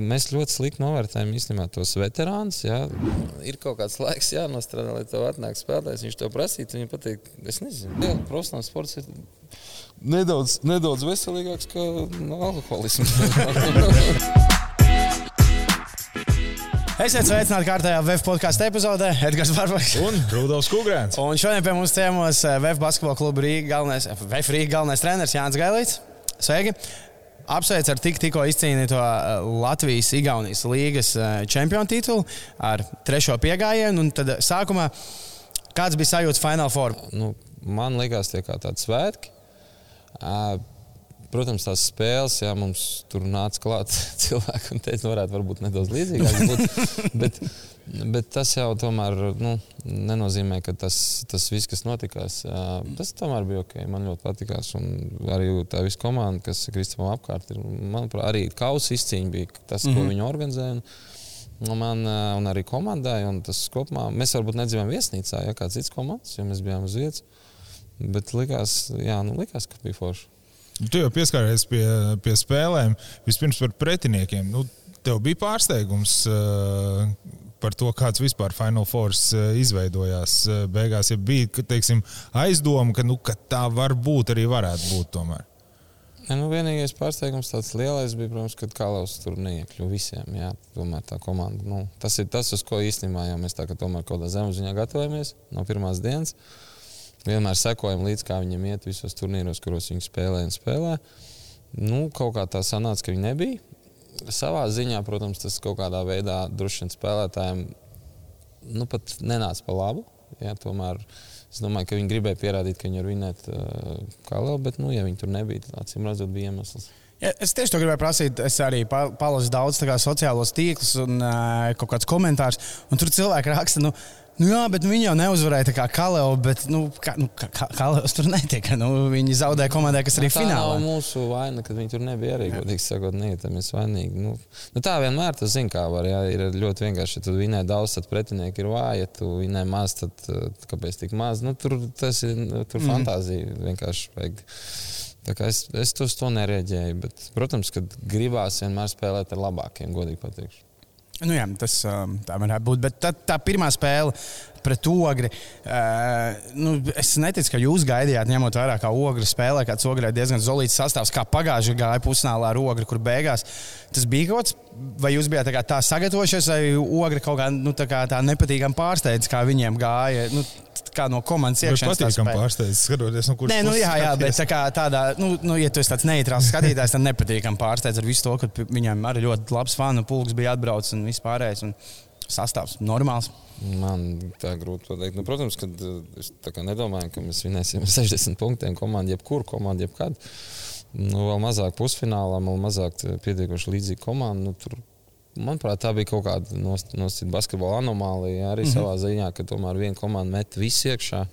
Mēs ļoti slikti novērtējam īstenībā tos veterānus. Ir kaut kāds laiks, jānostrādā, lai tev atnāk spēlētājs. Viņš tev prasītu, viņa pateikt, es nezinu, profesionāls sports ir nedaudz, nedaudz veselīgāks kā no alkoholisms. Esiet sveicināti kārtējā VF podkāstu epizodē. Edgars Barbaks un Rudolf Kungrēns. Un šodien pie mums ciemos VF basketbola kluba Rīga galvenais, VF Rīga galvenais treneris Jānis Gailīts. Sveiki! Apsveic ar tik, tikko izcīnīto eh, Latvijas-Igaunijas līgas eh, čempionu titulu ar trešo piegājienu. Tad sākumā kāds bija sajūta Final Four? Nu, man liekas, tie kā tādi svētki. Protams, tās spēles, jā, mums tur nāca klāt cilvēki un teica, varētu būt nedaudz līdzīgāk. būt, bet, Bet tas jau tomēr nu, nenozīmē, ka tas, tas viss, kas notikās, tas tomēr bija ok. Man ļoti patīkās. Un arī tā visa komanda, kas Kristofam apkārt ir, manuprāt, arī kausa izcīņa bija tas, mm -hmm. ko mhm. viņi organizēja. Un man un arī komandai, un tas kopumā mēs varbūt nedzīvojam viesnīcā, ja kāds cits komandas, jo mēs bijām uz vietas. Bet likās, jā, nu, likās ka bija forši. Tu jau pieskāries pie, pie spēlēm. Vispirms par pretiniekiem. Nu, tev bija pārsteigums, par to, kāds vispār Final Force eh, izveidojās eh, beigās. Ja bija teiksim, aizdoma, ka, nu, ka tā var būt, arī varētu būt tomēr. Ja, nu, vienīgais pārsteigums tāds lielais bija, protams, kad Kalavs tur neiekļuva visiem. Jā, tomēr tā komanda. Nu, tas ir tas, uz ko īstenībā jau mēs tā kā tomēr kaut kādā zemapziņā gatavojamies no pirmās dienas. Vienmēr sekojam līdzi, kā viņiem iet visos turnīros, kuros viņi spēlē un spēlē. Nu, kaut kā tā sanāca, ka viņi nebija savā ziņā, protams, tas kaut kādā veidā droši vien spēlētājiem nu, pat nenāca pa labu. Jā, tomēr es domāju, ka viņi gribēja pierādīt, ka viņi var vinēt uh, kā lielu, bet, nu, ja viņi tur nebija, tad acīm redzot, bija iemesls. Ja, es tieši to gribēju prasīt. Es arī palasu daudz sociālos tīklus un uh, kaut kādus komentārus. Tur cilvēki raksta, nu, Nu, jā, bet viņi jau neuzvarēja tā kā Kaleo, bet nu, ka, nu, ka, Kaleos tur netika. Nu, viņi zaudēja komandai, kas arī nu, finālā. Tā nav mūsu vaina, ka viņi tur nebija arī, godīgi sakot, nē, tam mēs vainīgi. Nu, nu, tā vienmēr tas zina, kā var. Jā, ir ļoti vienkārši, ja tu vinē daudz, tad pretinieki ir vāji, ja tu vinē maz, tad kāpēc tik maz? Nu, tur tas ir tur mm. fantāzija vienkārši vajag. Es, es uz to nereaģēju, bet, protams, ka gribās vienmēr spēlēt ar labākiem, godīgi pateikšu. Nu jā, tas um, tā varētu būt. Bet tā, tā pirmā spēle pret ogri. Uh, nu, es neticu, ka jūs gaidījāt, ņemot vērā, kā ogri spēlē. Kāds ogri ir diezgan zelīts sastāvs, kā pagājušajā gāja pusnālā ar ogri, kur beigās tas bija kaut kas. Vai jūs bijāt tā, tā sagatavojušies, vai ogri kaut kā, nu, tā, kā tā nepatīkami pārsteidz, kā viņiem gāja? Nu, kā no komandas iekšienes. Tas patīkami pārsteidz, skatoties, no kuras puses. Nu, jā, jā, bet tā kā tādā, nu, nu, ja tu esi tāds neitrāls skatītājs, tad nepatīkami pārsteidz ar visu to, ka viņam arī ļoti labs fanu pulks bija atbraucis un viss pārējais. Un sastāvs normāls. Man tā grūti pateikt. Nu, protams, ka es nedomāju, ka mēs vinēsim ar 60 punktiem komandu, jebkuru komandu, jebkad. Nu, vēl mazāk pusfinālā, vēl mazāk pietiekoši līdzīga komanda. Nu, tur, manuprāt, tā bija kaut kāda nosacīta basketbola anomālija. Arī mm -hmm. savā ziņā, ka tomēr viena komanda met visu iekšā.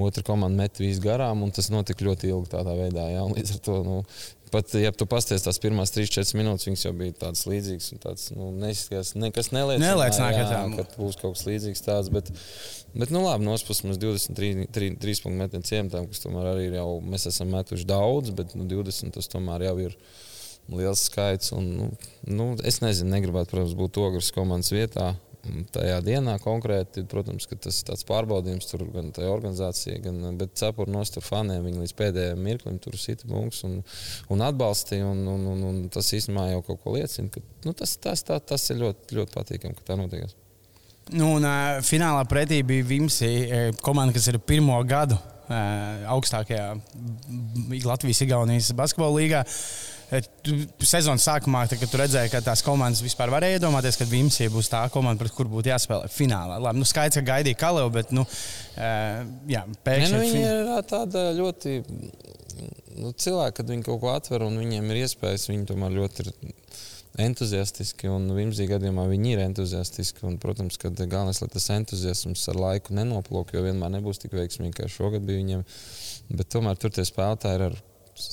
Otra komanda met visu garām, un tas notika ļoti ilgi tādā veidā. Jā, līdz ar to nu, Pat, ja tu pasties tās pirmās 3-4 minūtes, viņas jau bija tādas līdzīgas. Tāds, nu, neizskatās, nekas neliecina, neliecina jā, jā, ka būs kaut kas līdzīgs tāds. Bet, bet nu, labi, nospus mums 23 punktu metienu ciematām, kas tomēr arī ir jau, mēs esam metuši daudz, bet nu, 20 tas tomēr jau ir liels skaits. Un, nu, nu, es nezinu, negribētu, protams, būt ogres komandas vietā tajā dienā konkrēti, protams, tas ir tāds pārbaudījums tur gan tajā organizācijā, gan bet cepuri nostur faniem. Viņi līdz pēdējiem mirklim tur sita bunks un, un atbalstīja. Un, un, un, un tas īstenībā jau kaut ko liecina. Ka, nu, tas, tas, tā, tas ir ļoti, ļoti patīkami, ka tā notiek. Nu, un, uh, finālā pretī bija Vimsi, komanda, kas ir pirmo gadu uh, augstākajā Latvijas-Igaunijas basketbola līgā. Uh, Sezonas sākumā, tad, kad tu redzēji, ka tās komandas vispār varēja iedomāties, ka Vimsija būs tā komanda, pret kuru būtu jāspēlē finālā. Labi, nu, skaidrs, ka gaidīja Kalēvu, bet nu, jā, pēkšņi. Nu, viņi ir tāda ļoti. Nu, cilvēki, kad viņi kaut ko atver un viņiem ir iespējas, viņi tomēr ļoti ir entuziastiski. Un Vimzija gadījumā viņi ir entuziastiski. Un, protams, ka galvenais, lai tas entuziasms ar laiku nenoplūk, jo vienmēr nebūs tik veiksmīgi, kā šogad bija viņiem. Bet tomēr tur tie spēlētāji ir ar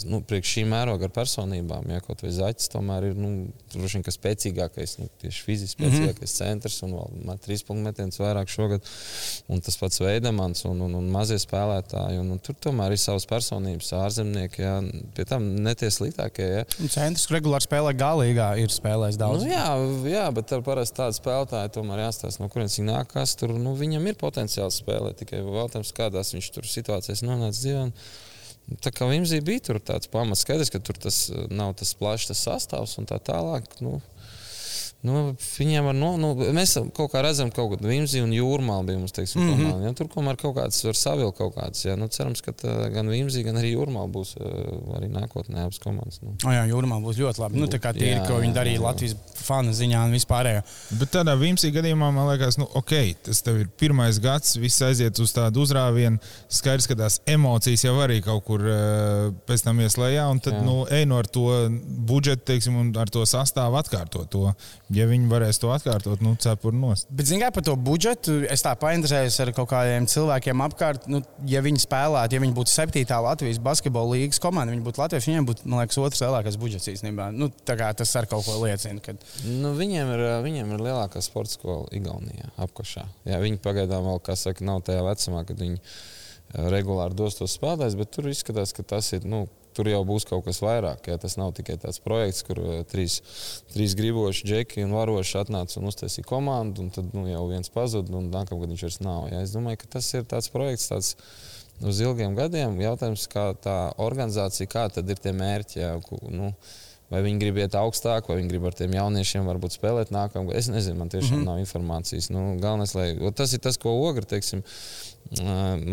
nu, priekš šī mēroga ar personībām, ja kaut vai zaķis tomēr ir nu, droši vien spēcīgākais, nu, tieši fiziski Mhm. spēcīgākais mm -hmm. centrs un vēl trīs punktu metienus vairāk šogad. Un tas pats Veidemans un, un, un mazie spēlētāji. Un, un tur tomēr ir savas personības, ārzemnieki, ja, pie tam netie sliktākie. Ja. Un Centrs regulāri spēlē galīgā, ir spēlējis daudz. Nu, jā, jā, bet ar parasti tādu spēlētāju tomēr jāstāsta, no kurienes viņi nāk. kas Tur, nu, viņam ir potenciāls spēlēt, tikai jautājums, kādās viņš tur situācijās nonāca dzīvē. Un, Tā kā Vimzī bija tur tāds pamats, skaidrs, ka tur tas uh, nav tas plašs tas sastāvs un tā tālāk. Nu, Nu, viņiem var, no, nu, mēs kaut kā redzam, ka kaut kāda Vimzija un Jūrmāla bija mums, teiksim, mm -hmm. Ja, tur tomēr kaut kāds var savilkt kaut kāds. Ja. Nu, cerams, ka tā, gan Vimzija, gan arī Jūrmāla būs uh, arī nākotnē abas komandas. Nu. O, jā, Jūrmā būs ļoti labi. Nu, tā kā tīri, Jā, ko viņi jā, darīja jā. Latvijas fanu ziņā un vispārējo. Bet tādā Vimsī gadījumā man liekas, nu, ok, tas tev ir pirmais gads, viss aiziet uz tādu uzrāvienu. Skaidrs, ka tās emocijas jau arī kaut kur uh, pēc tam ieslēgā, un tad, Jā. nu, ej no ar to budžetu, teiksim, un ar to sastāvu atkārtot to. Ja viņi varēs to atkārtot, nu, cepur nost. Bet, zinām, par to budžetu es tā painteresējos ar kaut kādiem cilvēkiem apkārt. Nu, ja viņi spēlētu, ja viņi būtu septītā Latvijas basketbola līnijas komanda, viņi būtu Latvijas, viņiem būtu, man liekas, otrs lielākais budžets īstenībā. Nu, tā kā tas ar kaut ko liecina. Kad... Nu, viņiem, ir, viņiem ir lielākā sporta skola Igaunijā, apakšā. Jā, viņi pagaidām vēl, kā saka, nav tajā vecumā, kad viņi eh, regulāri dos tos spēlētājus, bet tur izskatās, ka tas ir. Nu, Tur jau būs kaut kas vairāk. Jā. Tas nav tikai tāds projekts, kur uh, trīs, trīs griboši džeki un varoši atnāca un uztaisīja komandu, un tad nu, jau viens pazuda, un nākamgad viņš vairs nav. Jā. Es domāju, ka tas ir tāds projekts tāds uz ilgiem gadiem. Jautājums, kā tā organizācija, kā tad ir tie mērķi. Jā, nu, Vai viņi grib iet augstāk, vai viņi grib ar tiem jauniešiem varbūt spēlēt nākamā gada. Es nezinu, man tiešām mm -hmm. nav informācijas. Nu, galvenais, lai, tas ir tas, ko Ogra, teiksim,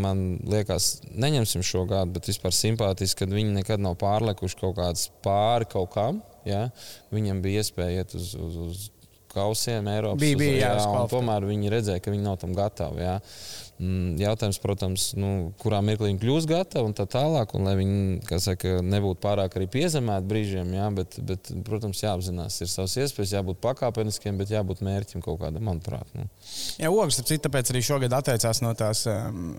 man liekas, neņemsim šo gadu, bet vispār simpātiski, ka viņi nekad nav pārlekuši kaut kādas pāri kaut kam. Ja? Viņam bija iespēja iet uz, uz, uz kausiem Eiropas. Bija, bija, jā, uz un tomēr viņi redzēja, ka viņi nav tam gatavi. Jā. Mm, Jautājums, protams, nu, kurā mirklī viņi kļūs gatavi un tā tālāk, un lai viņi saka, nebūtu pārāk arī piezemēti brīžiem, jā, bet, bet, protams, jāapzinās, ir savas iespējas, jābūt pakāpeniskiem, bet jābūt mērķim kaut kādam, manuprāt. Nu. Jā, citu, tāpēc arī šogad atteicās no tās. Um...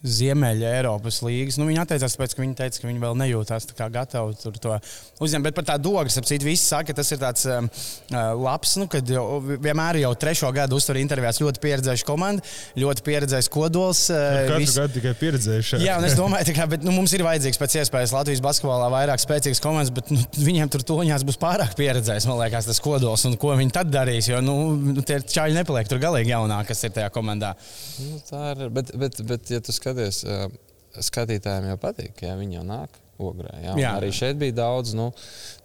Ziemeļa Eiropas līnijas. Nu, viņi atteicās, tāpēc, ka viņi teica, ka viņi vēl nejūtās tā kā gatavi tur to uzņemt. Bet par tādu dogru, ap citu, visi saka, ka tas ir tāds um, uh, labs, nu, kad jau, vienmēr jau trešo gadu uztur intervijās ļoti pieredzējuši komanda, ļoti pieredzējis kodols. Uh, Katru visi- gadu tikai pieredzējuši. Jā, un es domāju, tā bet, nu, mums ir vajadzīgs pēc iespējas Latvijas basketbolā vairāk spēcīgas komandas, bet nu, viņiem tur toņās būs pārāk pieredzējis, man liekas, tas kodols un ko viņi tad darīs. Jo nu, nu, tie čaļi nepaliek tur galīgi jaunāki, kas ir tajā komandā. Nu, tā ir, bet, bet, bet, ja tu skaties, ā, skatītājiem jau patīk, ja viņi jau nāk. Ogrē, jā. Jā. Jā. Arī šeit bija daudz, nu,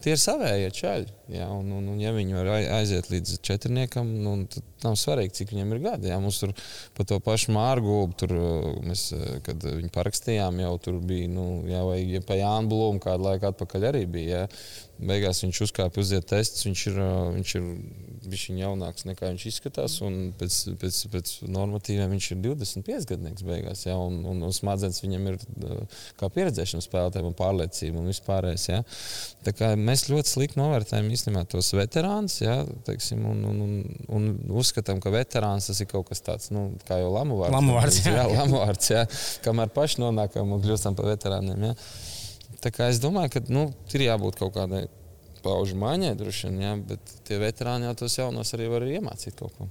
tie ir savējie čaļi. Jā, un, un, un, ja viņi var ai- aiziet līdz četrniekam, nu, tad nav svarīgi, cik viņiem ir gadi. Jā. Mums tur par to pašu Mārgu, tur, uh, mēs, uh, kad viņi parakstījām, jau tur bija, nu, jā, vai ja pa Jānu Blūmu kādu laiku atpakaļ arī bija. Jā. Beigās viņš uzkāpa uziet testus, viņš ir, uh, viņš ir bijis jaunāks nekā viņš izskatās, pēc, pēc, pēc normatīviem viņš ir 25 gadnieks beigās, jā, un, un, un smadzenes viņam ir kā pieredzēšana spēlētājiem un pārliecība un vispārējais. Kā mēs ļoti slikti novērtējam īstenībā tos veterānus, jā, teiksim, un, un, un, un uzskatām, ka veterāns tas ir kaut kas tāds, nu, kā jau Lamuvārds. Lamuvārds, jā. jā, Lamuvārds, jā, kamēr paši nonākam un kļūstam par veterāniem. Jā. Tā kā es domāju, ka nu, ir jābūt kaut kādai paužu maiņai, droši vien, jā, bet tie veterāni jau tos jaunos arī var iemācīt kaut ko.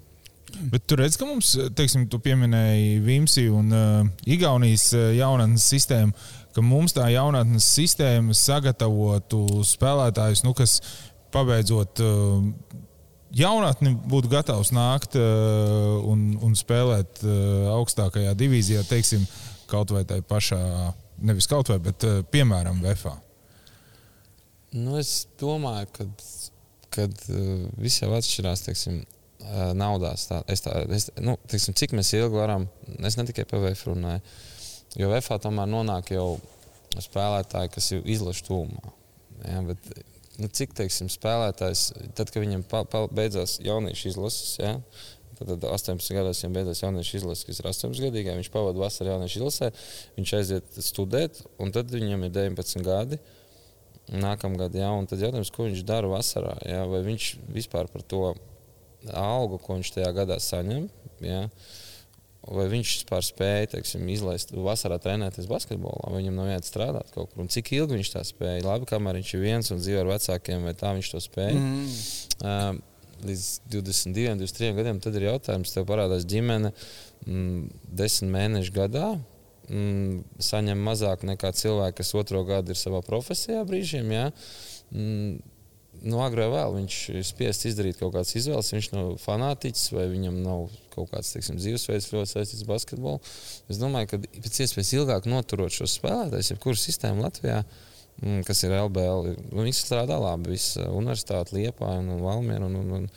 Bet tur redz, ka mums, teiksim, tu pieminēji Vimsi un uh, Igaunijas uh, jaunatnes sistēmu, ka mums tā jaunatnes sistēma sagatavotu spēlētājus, nu, kas pabeidzot uh, jaunatni būtu gatavs nākt uh, un, un spēlēt uh, augstākajā divīzijā, teiksim, kaut vai tai pašā, nevis kaut vai, bet piemēram VFA. Nu, es domāju, ka kad, viss jau atšķirās teiksim, naudās. Tā, es tā, es, nu, teiksim, cik mēs ilgi varam, es ne tikai par VF runāju, jo VF tomēr nonāk jau spēlētāji, kas ir izlaša tūmā. Ja, bet, nu, cik teiksim, spēlētājs, tad, kad viņam pa, pa, beidzās jauniešu izlases, ja, tad 18 gados viņam beidzās jauniešu izlases, kas ir 18 gadīgais, viņš pavadīja vasaru jauniešu izlasē, viņš aiziet studēt, un tad viņam ir 19 gadi. Nākamgad, jā, un tad jautājums, ko viņš dara vasarā, jā, vai viņš vispār par to algu, ko viņš tajā gadā saņem, jā, vai viņš vispār spēja teiksim, izlaist vasarā trenēties basketbolā, vai viņam nav jāiet strādāt kaut kur. Un cik ilgi viņš tā spēja? Labi, kamēr viņš ir viens un dzīvo ar vecākiem, vai tā viņš to spēja. Mm. Uh, līdz 22, 23 gadiem, tad ir jautājums, tev parādās ģimene mm, desmit mēnešu gadā. Mm, saņem mazāk nekā cilvēki, kas otro gadu ir savā profesijā brīžiem. Ja? Mm, nu, agrāk vai vēl viņš ir spiests izdarīt kaut kādas izvēles. Viņš nav fanātiķis vai viņam nav kaut kāds teiksim, dzīvesveids ļoti saistīts ar basketbolu. Es domāju, ka pēc iespējas ilgāk noturot šos spēlētājus, jebkuru sistēmu Latvijā, mm, kas ir LBL, nu, viņi strādā labi. Visa universitāte, Liepa un Valmiera. Un, un, un,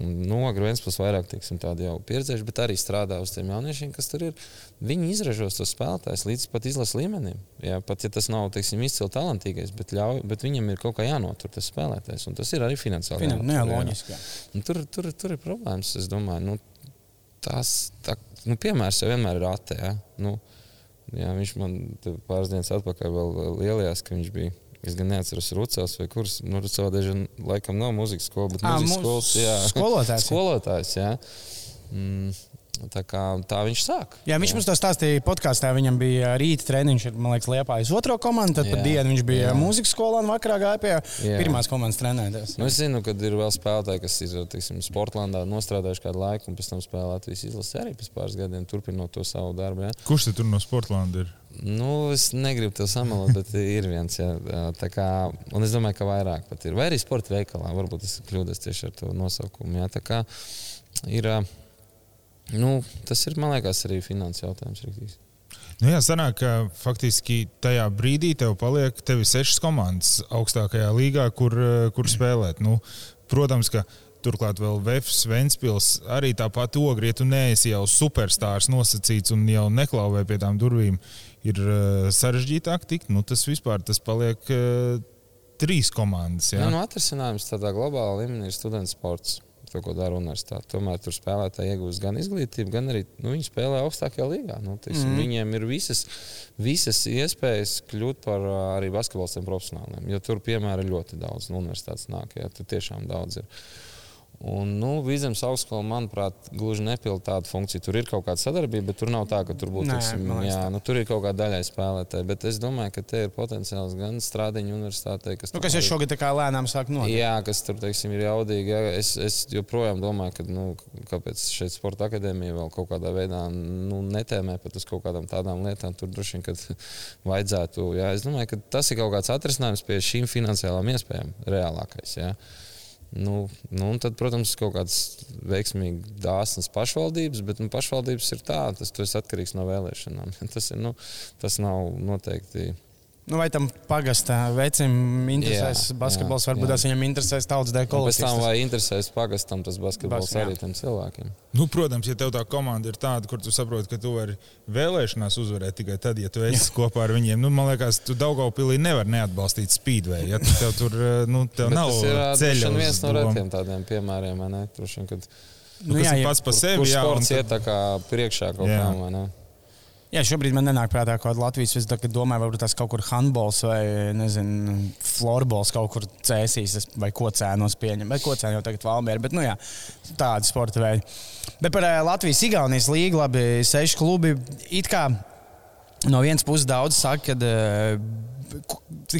Nu, Grunskis vairāk teiksim, jau pieredzējuši, bet arī strādā uz tiem jauniešiem, kas tur ir. Viņi izražos tos spēlētājus līdz pat izlases līmenim. Jā, pat ja tas nav teiksim, izcili talantīgais, bet, ļauj, bet viņam ir kaut kā jānotur tas spēlētājs. Un tas ir arī finansiāli. Finan, jā, loģiski. Jā. Tur, tur, tur ir problēmas. Es domāju, nu, tās, tā, nu, piemērs jau vienmēr ir ATE. Ja? Nu, jā, viņš man pāris dienas atpakaļ vēl lielajās, ka viņš bija Es gan neatceros, Rucels vai kurš. Nu, Rucels daži laikam nav mūzikas skola, bet mūzikas skolas jā. skolotājs. skolotājs jā. Mm, Tā, kā, tā viņš sāk. Jā, viņš jā. mums to stāstīja podkāstā. Viņam bija rīta treniņš, man liekas, Liepājas otro komandu. Tad jā, par dienu viņš bija jā. mūzikas skolā un vakarā gāja pie jā. pirmās komandas trenēties. Nu, es zinu, ka ir vēl spēlētāji, kas ir teiksim, Sportlandā nostrādājuši kādu laiku un pēc tam spēlē Latvijas izlasē arī pēc pāris gadiem, turpinot to savu darbu. Jā. Kurš tur no Sportlanda ir? Nu, es negribu to samalot, bet ir viens. Jā, kā, un es domāju, ka vairāk pat ir. Vai arī sporta veikalā, varbūt es kļūdos tieši ar to nosaukumu. Jā, tā kā ir. Nu, tas ir, man liekas, arī finanses jautājums. Rīktīs. Nu jā, sanāk, ka faktiski tajā brīdī tev paliek tevi sešas komandas augstākajā līgā, kur, kur spēlēt. Nu, protams, ka turklāt vēl Vēfs, Ventspils, arī tāpat ogri, ja tu neesi jau superstārs nosacīts un jau neklauvē pie tām durvīm, ir sarežģītāk tikt. Nu, tas vispār tas paliek trīs komandas. Jā, jā nu, atrisinājums tādā globālā līmenī ir students sports to, ko dara universitāte. Tomēr tur spēlētāji iegūst gan izglītību, gan arī nu, viņi spēlē augstākajā līgā. Nu, teisim, mm. Viņiem ir visas, visas iespējas kļūt par arī basketbolistiem profesionāliem. Jo tur, piemēram, ir ļoti daudz no universitātes nāk. Ja, tur tiešām daudz ir. Un, nu, Vīzemes augstskola, manuprāt, gluži nepilda tādu funkciju. Tur ir kaut kāda sadarbība, bet tur nav tā, ka tur būtu tiksim, jā, nu, tur ir kaut kāda daļai spēlētāji. Bet es domāju, ka te ir potenciāls gan Strādiņu universitātei, kas, nu, kas jau šogad lēnām sāk notikt. Jā, kas tur teiksim, ir jaudīgi. Jā. Es, es joprojām domāju, ka nu, kāpēc šeit sporta akadēmija vēl kaut kādā veidā nu, netēmē pat uz kaut kādām tādām lietām. Tur droši vien vajadzētu. Jā. Es domāju, ka tas ir kaut kāds atrisinājums pie šīm finansiālām iespējām reālākais. Jā. Nu, nu, tad, protams, kaut kādas veiksmīgas, dāsnas pašvaldības, bet nu, pašvaldības ir tādas, tas ir atkarīgs no vēlēšanām. Tas, ir, nu, tas nav noteikti Nu, vai tam pagastā vecim interesēs jā, basketbols? Jā, varbūt jā. tas viņam interesēs tautas dēļ kolektīvs. Pēc tam, vai interesēs pagastam tas basketbols Bas, arī tam cilvēkiem. Nu, protams, ja tev tā komanda ir tāda, kur tu saproti, ka tu vari vēlēšanās uzvarēt tikai tad, ja tu esi jā. kopā ar viņiem. Nu, man liekas, tu Daugaupilī nevar neatbalstīt speedway. Ja tev tur nu, tev nav ceļš. Tas ir viens no retiem tādiem piemēriem, ne? Trušiem, kad, nu, jā, jā. pats par sevi. Jā, sports un... iet tā kā priekšā kaut jā. kā, vai ne? Jā, šobrīd man nenāk prātā, kāda Latvijas es domāju, varbūt tas kaut kur handbols vai nezinu, florbols kaut kur cēsīs vai ko cēnos pieņem. Bet ko cēno jau tagad Valmiera. Bet, nu jā, tādi sporta veidi. Bet par uh, Latvijas-Igaunijas līgu labi seši klubi. It kā no vienas puses daudz saka, ka uh,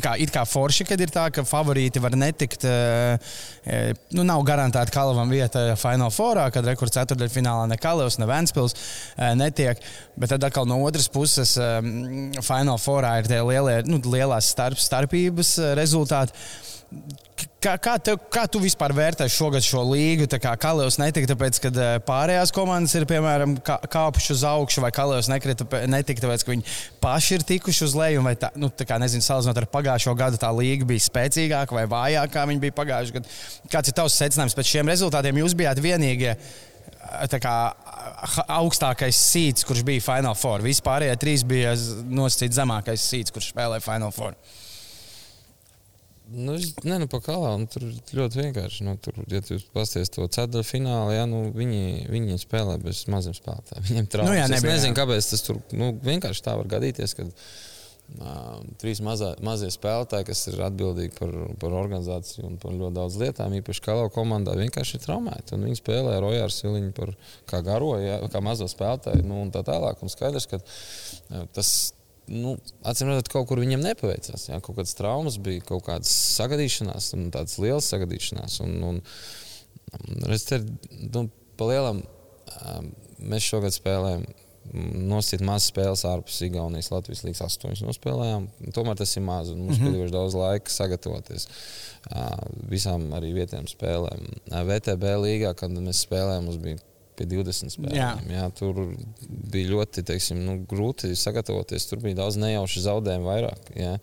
kā, it kā forši, kad ir tā, ka favorīti var netikt. E, nu, nav garantēta Kalavam vieta Final Fourā, kad rekords ceturdaļfinālā ne Kalavs, ne Ventspils e, netiek. Bet tad atkal no otras puses Final Fourā ir tie lielie, nu, lielās starp, starpības rezultāti. Kā, kā, tev, kā tu vispār vērtē šogad šo līgu? Kā Kalējs netika, tāpēc, ka eh, pārējās komandas ir piemēram kāpuši uz augšu, vai Kalējs netika, tāpēc, ka viņi paši ir tikuši uz leju. Vai tā, nu, tā kā, nezinu, salīdzinot ar pagājušo gadu, tā līga bija spēcīgāka vai vājāka, kā viņi bija pagājušajā gadā. Kāds ir tavs secinājums pēc šiem rezultātiem? Jūs bijāt vienīgie. Eh, kā, augstākais sīts, kurš bija Final Four. Vispārējie trīs bija nosacīts zemākais sīts, kurš spēlēja Final Four. Nu, nē, nu, pa kalā, nu, tur ļoti vienkārši. Nu, tur, ja jūs paskatāties to ceturto finālu, ja, nu, viņi, viņi spēlē bez maziem spēlētājiem. Viņiem traumas. Nu, jā, nebija, es nezinu, jā. kāpēc tas tur nu, vienkārši tā var gadīties. Kad, trīs mazā, mazie spēlētāji, kas ir atbildīgi par, par organizāciju un par ļoti daudz lietām. Īpaši Kalau komandā vienkārši ir traumēti. Viņi spēlē ar Ojāru Siliņu par kā garo, ja, kā mazo spēlētāju nu, un tā tālāk. Un skaidrs, ka tas nu, acīm redzot, kaut kur viņam nepaveicās. Jā, kaut kādas traumas bija, kaut kādas sagadīšanās, un tādas lielas sagadīšanās. Un, un, redz, te, nu, pa lielam, mēs šogad spēlējam nosīt mazas spēles ārpus Igaunijas, Latvijas līnijas astoņas nospēlējām. Tomēr tas ir maz. Mums mm -hmm. bija daudz laika sagatavoties visām arī vietējām spēlēm. VTB līgā, kad mēs spēlējām, mums bija pie 20 spēlēm. Jā. Jā, tur bija ļoti teiksim, nu, grūti sagatavoties. Tur bija daudz nejauši zaudējumu vairāk. Jā.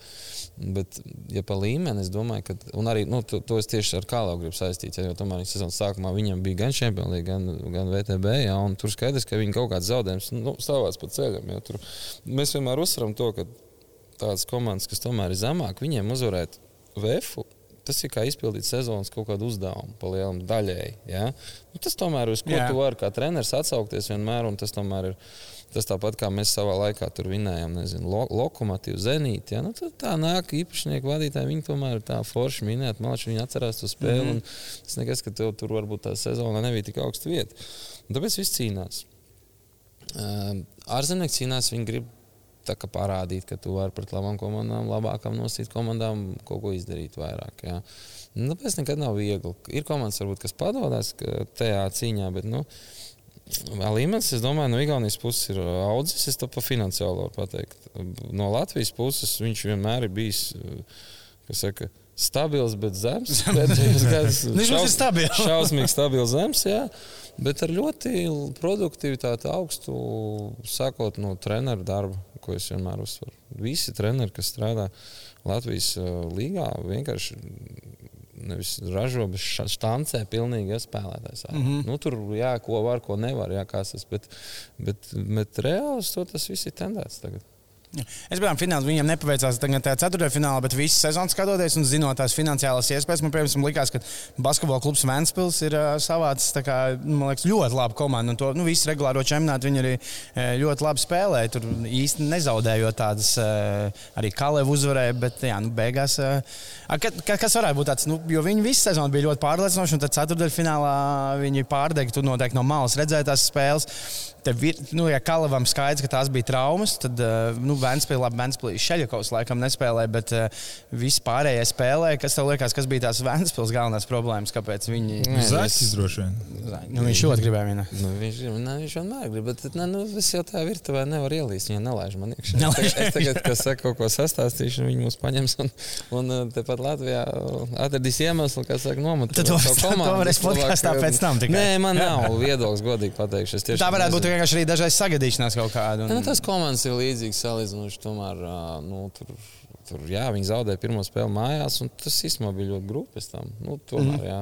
Bet, ja pa līmeni, es domāju, ka. Arī nu, to, to es tieši ar Kālu gribu saistīt. Ja, jo tomēr sezonas sākumā viņam bija gan Champions League, gan, gan VTB. Jā, tur skaidrs, ka viņi kaut kāds zaudējums nu, stāvās pa ceļam. Jā, tur, mēs vienmēr uzsveram to, ka tādas komandas, kas tomēr ir zemāk, viņiem uzvarēt VF tas ir kā izpildīt sezonas kaut kādu uzdevumu, palielināt daļēji. Ja? Nu, tas tomēr ir uz ko Jā. tu vari kā treneris atsaukties vienmēr, un tas tomēr ir. Tas tāpat kā mēs savā laikā tur vinējām, nezinu, lo, lokomotīvu, zenītu. Ja? Nu, tā nāk īpašnieku vadītāji. Viņi tomēr ir tā forši minēti. Man liekas, viņi atcerās to spēli. Mm -hmm. Tas nekas, ka tev tur varbūt tā sezonā nebija tik augsta vieta. Un tāpēc viss cīnās. Uh, Ārzemnieki cīnās, viņi grib parādīt, ka tu vari pret labām komandām, labākām nosīt komandām kaut ko izdarīt vairāk. Jā. Nu, tāpēc nekad nav viegli. Ir komandas, varbūt, kas padodas tajā cīņā, bet nu, līmenis, es domāju, no Igaunijas puses ir audzis. Es to pa finansiāli varu pateikt. No Latvijas puses viņš vienmēr ir bijis. Saka, stabils, bet zems. Pēdējos gados viņš ir stabils. Šausmīgi stabils zems, jā. Bet ar ļoti produktivitāti augstu, sākot no treneru darba ko es vienmēr uzsveru. Visi treneri, kas strādā Latvijas uh, līgā, vienkārši nevis ražo, bet štancē pilnīgi spēlētājs. Mm -hmm. nu, tur jā, ko var, ko nevar, jā, kas tas, bet, bet, bet reāli to tas viss ir tendēts tagad. Es biju finālā, viņam nepaveicās tagad tajā ceturtajā finālā, bet visu sezonu skatoties un zinot tās finansiālās iespējas, man piemēram likās, ka basketbola klubs Vēnspils ir uh, savāds kā, liekas, ļoti laba komanda. Un to nu, visu regulāro čempionātu viņi arī uh, ļoti labi spēlēja. Tur īsti nezaudējot tādas, uh, arī Kalevu uzvarēja, bet jā, nu, beigās. Ka, kas varētu būt tāds, nu, jo viņi visu sezonu bija ļoti pārliecinoši, un tad ceturtajā finālā viņi pārdega. Tur noteikti no malas redzētās spēles. Tev ir, nu, ja Kalevam skaidrs, ka tās bija traumas, tad nu, Vēnspīlā, labi, Vēnspīlā Šeļakovs laikam nespēlēja, bet uh, visi pārējie spēlēja. Kas tev liekas, kas bija tās Vēnspīlas galvenās problēmas? Kāpēc viņi. Zaķis droši vien. Nu, viņš ļoti gribēja vienā. Nu, viņš, ne, viņš vienmēr grib, bet ne, nu, es jau tā virtuvē nevaru ielīst. Viņa nelaiž man iekšā. Nelaiž. Es tagad, kas saka, kaut ko sastāstīšu, viņi mūs paņems un, un uh, tepat Latvijā atradīs iemeslu, kas saka, nomet. Tad to varēs podkāstā pēc tam tikai. Nē, man nav viedoklis, godīgi pateikšu. Tā varētu būt vienkārši arī dažreiz sagadīšanās kaut kāda. Un... Ne, nu, tas komandas ir līdzīgs salīdzinoši tomēr. Nu, tur, tur, jā, viņi zaudēja pirmo spēli mājās, un tas īstenībā bija ļoti grūti pēc tam. Nu, tomēr, mm. jā.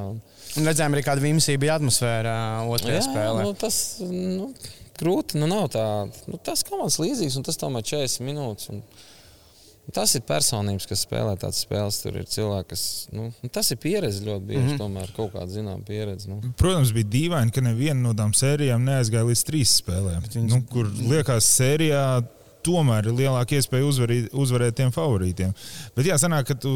Un redzējām arī, kāda vimsība bija atmosfēra otrajā jā, spēlē. Nu, tas nu, grūti, nu nav tā. Nu, tas komandas līdzīgs, un tas tomēr 40 minūtes. Un, Tas ir personības, kas spēlē tādas spēles. Tur ir cilvēki, kas. Nu, tas ir pieredze ļoti bieži. Mm -hmm. Tomēr kaut kāda zināmā pieredze. Nu. Protams, bija dīvaini, ka neviena no tām sērijām neaizgāja līdz trīs spēlēm. Viņas... Nu, kur liekas, sērijā tomēr ir lielāka iespēja uzvarīt, uzvarēt tiem favorītiem. Bet jā, sanāk, ka tu,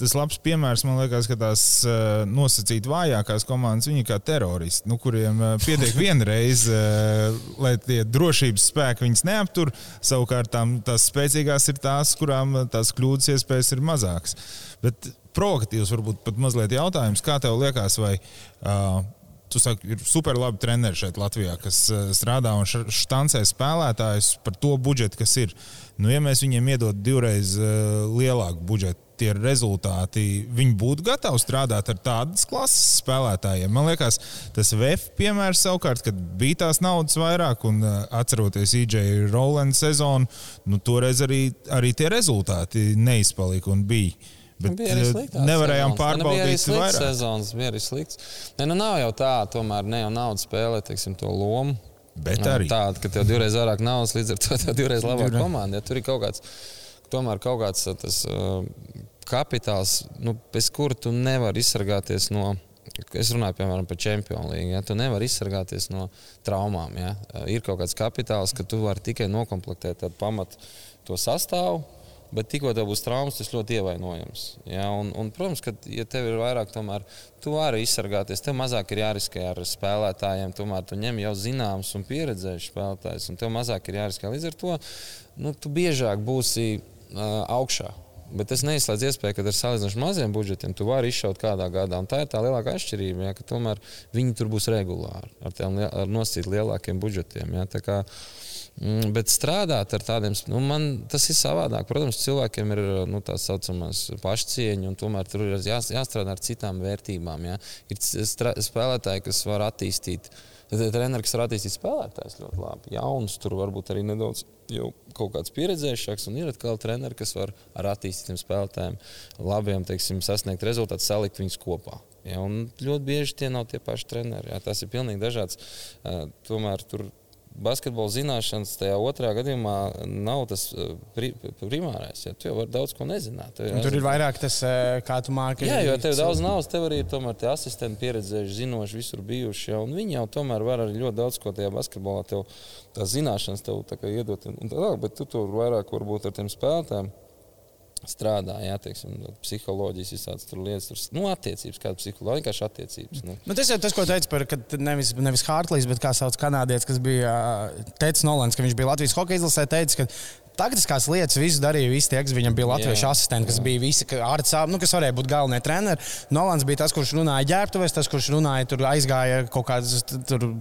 tas labs piemērs man liekas, ka tās uh, nosacīt vājākās komandas, viņi kā teroristi, nu, kuriem uh, pietiek vienreiz, uh, lai tie drošības spēki viņus neaptur. Savukārt tām, tās spēcīgās ir tās, kurām tās kļūdas iespējas ir mazākas. Bet provokatīvs varbūt pat mazliet jautājums, kā tev liekas, vai uh, tu saki, ir super labi treneri šeit Latvijā, kas eh, strādā un štancē spēlētājus par to budžetu, kas ir. Nu, ja mēs viņiem iedod divreiz uh, lielāku budžetu, tie rezultāti, viņi būtu gatavi strādāt ar tādas klases spēlētājiem. Man liekas, tas VF piemērs savukārt, kad bija tās naudas vairāk, un uh, atceroties EJ Roland sezonu, nu, toreiz arī, arī tie rezultāti neizpalika un bija. Bet bija arī slikts. Nevarējām sezonas. pārbaudīt, kādas bija arī sezonas. Bija arī slikts. Ne, nu nav jau tā, tomēr ne jau nauda spēlē teiksim, to lomu. Bet arī tāda, ka tev divreiz vairāk naudas, līdz ar to tev divreiz labāka komanda. Ja tur ir kaut kāds, tomēr kaut kāds uh, tas uh, kapitāls, nu, bez kura tu nevari izsargāties no. Es runāju piemēram par čempionu līniju. Ja? Tu nevari izsargāties no traumām. Ja? Ir kaut kāds kapitāls, ka tu vari tikai noklāpēt tādu pamatu to sastāvu Bet tikko tev būs traumas, tas ļoti ievainojams. Ja? Un, un, protams, ka, ja tev ir vairāk, tomēr tu vari izsargāties. Tev mazāk ir jāriskē ar spēlētājiem. Tomēr tu ņem jau zināmus un pieredzējušus spēlētājus, un tev mazāk ir jāriskē. Līdz ar to nu, tu biežāk būsi uh, augšā. Bet es neizslēdzu iespēju, ka ar salīdzinoši maziem budžetiem tu vari izšaut kādā gadā. Un tā ir tā lielākā atšķirība, ja, ka tomēr viņi tur būs regulāri ar, tiem, ar nosīt lielākiem budžetiem. Ja, bet strādāt ar tādiem, nu, man tas ir savādāk. Protams, cilvēkiem ir nu, tā saucamās pašcieņa, un tomēr tur ir jā, jāstrādā ar citām vērtībām. Ja. Ir spēlētāji, kas var attīstīt. Treneris, kas var attīstīt spēlētājus ļoti labi, jaunus, tur varbūt arī nedaudz jau kaut kāds pieredzējušāks, un ir atkal treneri, kas var ar attīstītiem spēlētājiem, labiem, teiksim, sasniegt rezultātus, salikt viņus kopā. Ja, ļoti bieži tie nav tie paši treneri. Ja, tas ir pilnīgi dažāds. Uh, tomēr tur basketbola zināšanas tajā otrajā gadījumā nav tas eh, pri, primārais. Ja, tu jau vari daudz ko nezināt. Tur, tur ir vairāk tas, eh, kā tu māki. Jā, jo tev daudz naudas, tev arī ir tie asistenti pieredzējuši, zinoši, visur bijuši. Ja, viņi jau tomēr var arī ļoti daudz ko tajā basketbolā, tev tās zināšanas tev iedot. Un, un tā, bet tu tur vairāk varbūt ar tiem spēlētājiem strādā, jā, teiksim, psiholoģijas, visādas tur lietas, tur, nu, attiecības, kāda psiholoģija, vienkārši attiecības. Nu. Nu, tas ir tas, ko teicu par, ka nevis, nevis Hārtlīs, bet kā sauc kanādietis, kas bija Teicis Nolans, ka viņš bija Latvijas hokeja izlasē, teica, ka Taktiskās lietas visu darīja visi tie, kas viņam bija latviešu jā, asistenti, kas jā. bija visi ārsts, nu, kas varēja būt galvenie treneri. Nolans bija tas, kurš runāja ģērbtuvēs, tas, kurš runāja, tur aizgāja kaut kādas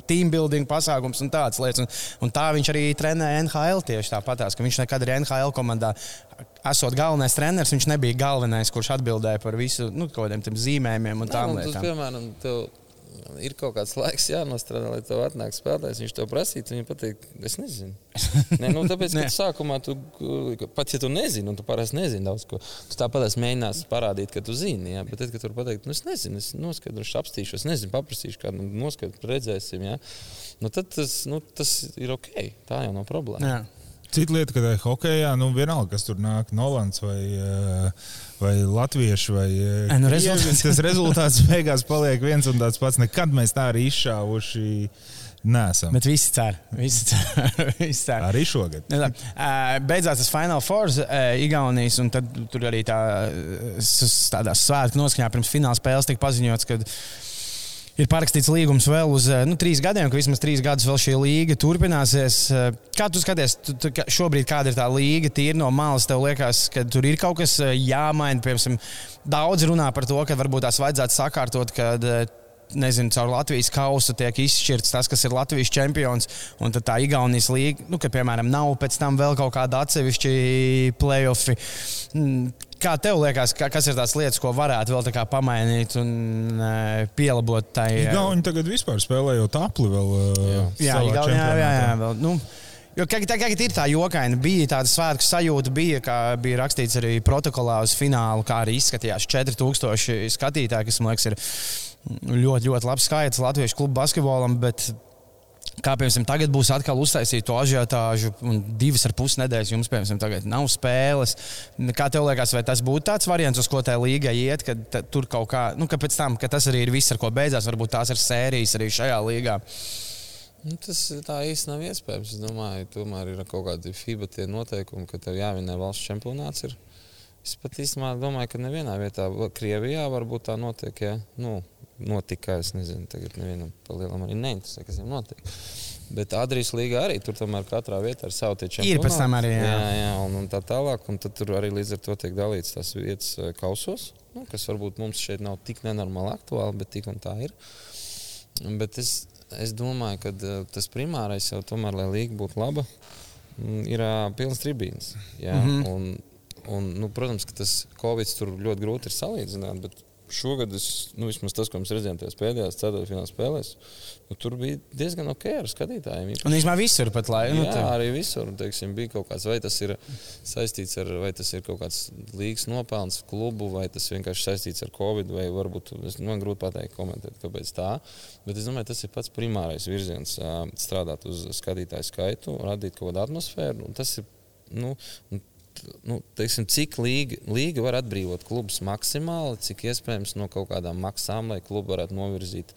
team building pasākums un tādas lietas. Un, un tā viņš arī trenēja NHL tieši tāpatās, ka viņš nekad arī NHL komandā esot galvenais treneris, viņš nebija galvenais, kurš atbildēja par visu nu, kādiem zīmējumiem un tādām lietām. Tas, piemēram, tev ir kaut kāds laiks jānostrādā, lai tev atnāk spēlētājs. Viņš tev prasītu, viņa pateikt, es nezinu. Nē, nu, tāpēc, ka sākumā tu, pat ja tu nezini, un tu parasti nezini daudz ko, tu tāpat mēģināsi parādīt, ka tu zini. Jā, bet tad, kad tu pateikt, nu, es nezinu, es noskaidrošu, apstīšos, nezinu, paprasīšu kādu noskaidrošu, redzēsim. Jā. Nu, tad tas, nu, tas ir ok. Tā jau nav problēma. Jā. Cita lieta, ka hokeja, nu, vienalga, kas tur nāk, Nolans vai, eh, vai Latviešu vai eh, nu, rezultāts. tas rezultāts beigās paliek viens un tāds pats. Nekad mēs tā arī izšāvuši. Nesam. Bet visi cer. Visi cer. visi cer. Arī šogad. Beidzās tas Final Four, Igaunijas, un tad tur arī tā, tādā svētku noskaņā pirms fināla spēles tika paziņots, ka ir parakstīts līgums vēl uz eh, nu, trīs gadiem, ka vismaz trīs gadus vēl šī līga turpināsies. Eh, kā tu skaties, tu, tu, šobrīd kāda ir tā līga, tīri no malas, tev liekas, ka tur ir kaut kas eh, jāmaina. Piemēram, daudz runā par to, ka varbūt tās vajadzētu sakārtot, kad nezinu, caur Latvijas kausu tiek izšķirts tas, kas ir Latvijas čempions. Un tad tā Igaunijas līnija, nu, ka, piemēram, nav pēc tam vēl kaut kāda atsevišķa playoffi. Mm, Kā tev liekas, ka, kas ir tās lietas, ko varētu vēl pamainīt un uh, pielabot tai? Igauni tagad vispār spēlējot apli vēl. Uh, jā, Igauni, jā, jā, jā, vēl. Nu, Jo, kā ir tā jokaina, bija tāda svētku sajūta, bija, kā bija rakstīts arī protokolā uz finālu, kā arī izskatījās 4000 skatītāji, kas man liekas ir ļoti, ļoti labs skaits Latvijas klubu basketbolam. Bet Kā piemēram, tagad būs atkal uztaisīta to ažiotāžu, un divas ar pus nedēļas jums, piemēram, tagad nav spēles. Kā tev liekas, vai tas būtu tāds variants, uz ko tā līga iet, ka tur kaut kā, nu, ka pēc tam, ka tas arī ir viss, ar ko beidzās, varbūt tās ir sērijas arī šajā līgā? Nu, tas tā īsti nav iespējams. Es domāju, tomēr ir kaut kādi FIBA noteikumi, ka tev jāvinē valsts čempionāts. Ir. Es pat īstenībā domāju, ka nevienā vietā, Krievijā, varbūt tā notiek. Ja? Nu, notika. Es nezinu, tagad nevienam palielam arī neinteresē, kas viņam notiek. Bet Adrijas līga arī tur tomēr katrā vietā ir savi čempioni. Ir pēc tam arī. Jā, jā, jā un, un tā tālāk. Un tad tur arī līdz ar to tiek dalīts tās vietas eh, kausos, nu, kas varbūt mums šeit nav tik nenormāli aktuāli, bet tik un tā ir. Bet es, es domāju, ka uh, tas primārais jau tomēr, lai līga būtu laba, mm, ir pilns tribīns. Jā, mm -hmm. un, un, nu, protams, ka tas Covid tur ļoti grūti ir salīdzināt, bet šogad, es, nu, vismaz tas, ko mēs redzējām tajās pēdējās ceturtfināla spēlēs, nu, tur bija diezgan ok ar skatītājiem. Un īstenībā visur pat lai. Nu, Jā, tā. arī visur. Teiksim, bija kaut kāds, vai tas ir saistīts ar, vai tas ir kaut kāds līgas nopelns klubu, vai tas vienkārši saistīts ar Covid, vai varbūt, es, man grūti pateikt, komentēt, kāpēc tā. Bet es domāju, tas ir pats primārais virziens - strādāt uz skatītāju skaitu, radīt kaut kādu atmosfēru. Tas ir, nu, nu, teiksim, cik līga, līga var atbrīvot klubus maksimāli, cik iespējams no kaut kādām maksām, lai klubi varētu novirzīt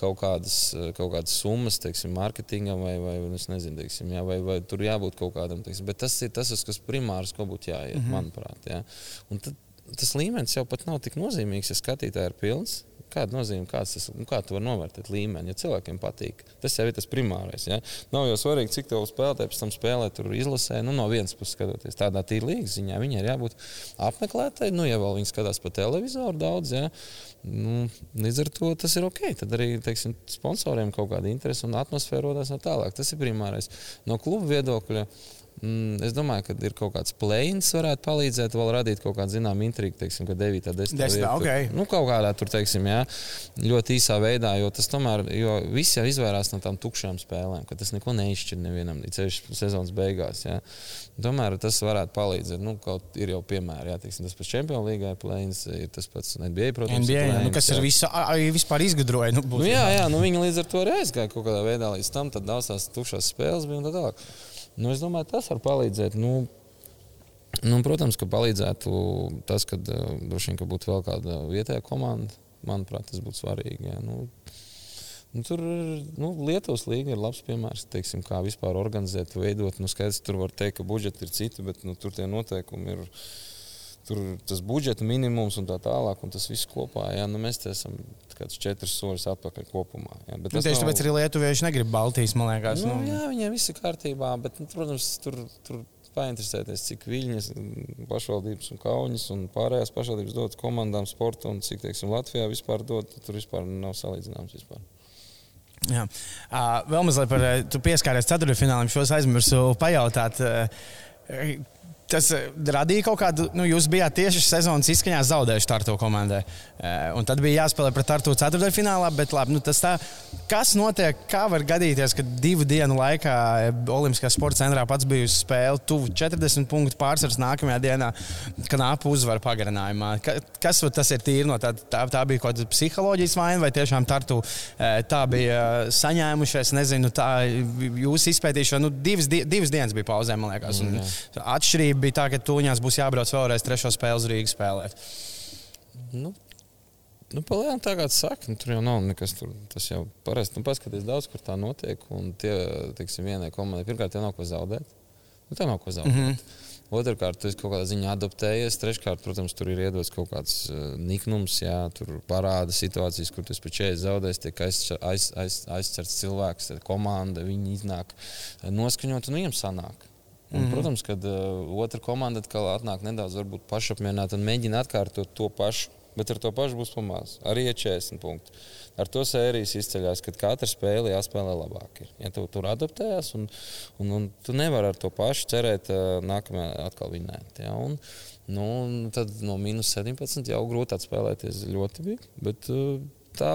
kaut kādas, kaut kādas summas, teiksim, mārketingam, vai, vai, nezinu, teiksim, jā, vai, vai tur jābūt kaut kādam. Teiksim. Bet tas ir tas, kas primārs, ko būtu jāiet, mm -hmm. manuprāt. Jā. Un tad, tas līmenis jau pat nav tik nozīmīgs, ja skatītāji ir pilns. Kāda nozīme, kāds tas, nu, kā tu vari novērtēt līmeni, ja cilvēkiem patīk? Tas jau ir tas primārais. Ja? Nav jau svarīgi, cik tev spēlētāji pēc tam spēlē, tur izlasē. Nu, no vienas puses, skatoties tādā tīra līgas ziņā, viņai ir jābūt apmeklētai. Nu, ja vēl viņi skatās pa televizoru daudz, ja? nu, līdz ar to tas ir ok. Tad arī teiksim, sponsoriem kaut kāda interese un atmosfēra rodas no tālāk. Tas ir primārais. No kluba viedokļa. Mm, es domāju, ka ir kaut kāds plēns, varētu palīdzēt, vēl radīt kaut kādu zināmu intrigu, teiksim, ka 9. un 10. vietā. Okay. Nu, kaut kādā tur, teiksim, jā, ļoti īsā veidā, jo tas tomēr, jo visi jau izvairās no tām tukšām spēlēm, ka tas neko neizšķir nevienam līdz sezonas beigās. Jā. Tomēr tas varētu palīdzēt. Nu, kaut ir jau piemēri, jā, teiksim, tas pats Champions League plēns, ir tas pats NBA, protams. NBA, plēns, nu, kas jā. ir visa, vispār izgudroja. Nu, nu, jā, jā, nu, viņi līdz ar to arī aizgāja kaut kādā veidā līdz tam, tad daudz tās tukšās spēles bija un tā tālāk. Nu, es domāju, tas var palīdzēt. Nu, nu, protams, ka palīdzētu tas, ka droši vien ka būtu vēl kāda vietējā komanda. Manuprāt, tas būtu svarīgi. Jā. Nu, Nu, tur nu, Lietuvas līnija ir labs piemērs, teiksim, kā vispār organizēt, veidot. Nu, skaidrs, tur var teikt, ka budžeti ir citi, bet nu, tur tie noteikumi ir. Tur tas budžeta minimums un tā tālāk, un tas viss kopā. Jā, nu, mēs esam kāds četras soļus atpakaļ kopumā. Jā, bet nu, tieši nav... tāpēc arī lietuvieši negrib Baltijas, man liekas. Nu, nu. Jā, viņiem viss ir kārtībā, bet, nu, protams, tur. tur Painteresēties, cik viņas pašvaldības un kaujas un pārējās pašvaldības dod komandām sporta un cik teiksim, Latvijā vispār dod, tur vispār nav salīdzināms. Vispār. Jā. Vēl mazliet par to pieskāries ceturtfinālam. Šos aizmirsu pajautāt. Tas eh, radīja kaut kādu, nu, jūs bijāt tieši sezonas izskaņā zaudējuši Tartu komandai. Eh, un tad bija jāspēlē pret Tartu ceturtajfinālā, bet labi, nu, tas tā, kas notiek, kā var gadīties, ka divu dienu laikā eh, Olimpiskā sporta centrā pats bija uz spēle, tuvu 40 punktu pārsvars nākamajā dienā, knāpu uzvaru pagarinājumā. Kas tas ir tīri no tā, tā, tā bija kaut kāda psiholoģijas vaina vai tiešām Tartu tā bija saņēmušies, nezinu, tā jūsu izpētīšana, nu, divas, divas dienas bija pauzē, man liekas. Un, mm, atšķirība bija tā, ka tūņās būs jābrauc vēlreiz trešo spēli uz Rīgas spēlēt. Nu. Nu, Palielināt, tā kā saka, nu, tur jau nav nekas. Tur, tas jau parasti nu, paskatās daudz, kur tā notiek. Un tie, teiksim, vienai komandai, pirmkārt, tev nav ko zaudēt. Nu, tev nav ko zaudēt. Mm -hmm. Otrakārt, tu esi kaut kādā ziņā adaptējies. Treškārt, protams, tur ir iedots kaut kāds uh, niknums, jā, tur parāda situācijas, kur tu esi 40 zaudējis, tiek aizcerts aiz, aiz, aiz komanda, komanda, viņi iznāk noskaņot un viņiem sanāk. Un, mm -hmm. Protams, kad uh, otra komanda atkal atnāk nedaudz pašapmierināta un mēģina atkārtot to pašu, bet ar to pašu būs pamāts. Arī ir 40 punkti. Ar to sērijas izceļas, ka katra spēle jāspēlē labāk. Ir. Ja tu tur adaptējies, un, un, un tu nevari ar to pašu cerēt, uh, nākamajā atkal vinēt. Ja? Un, nu, tad no minus 17 jau grūti atspēlēties ļoti bija. Bet, uh, tā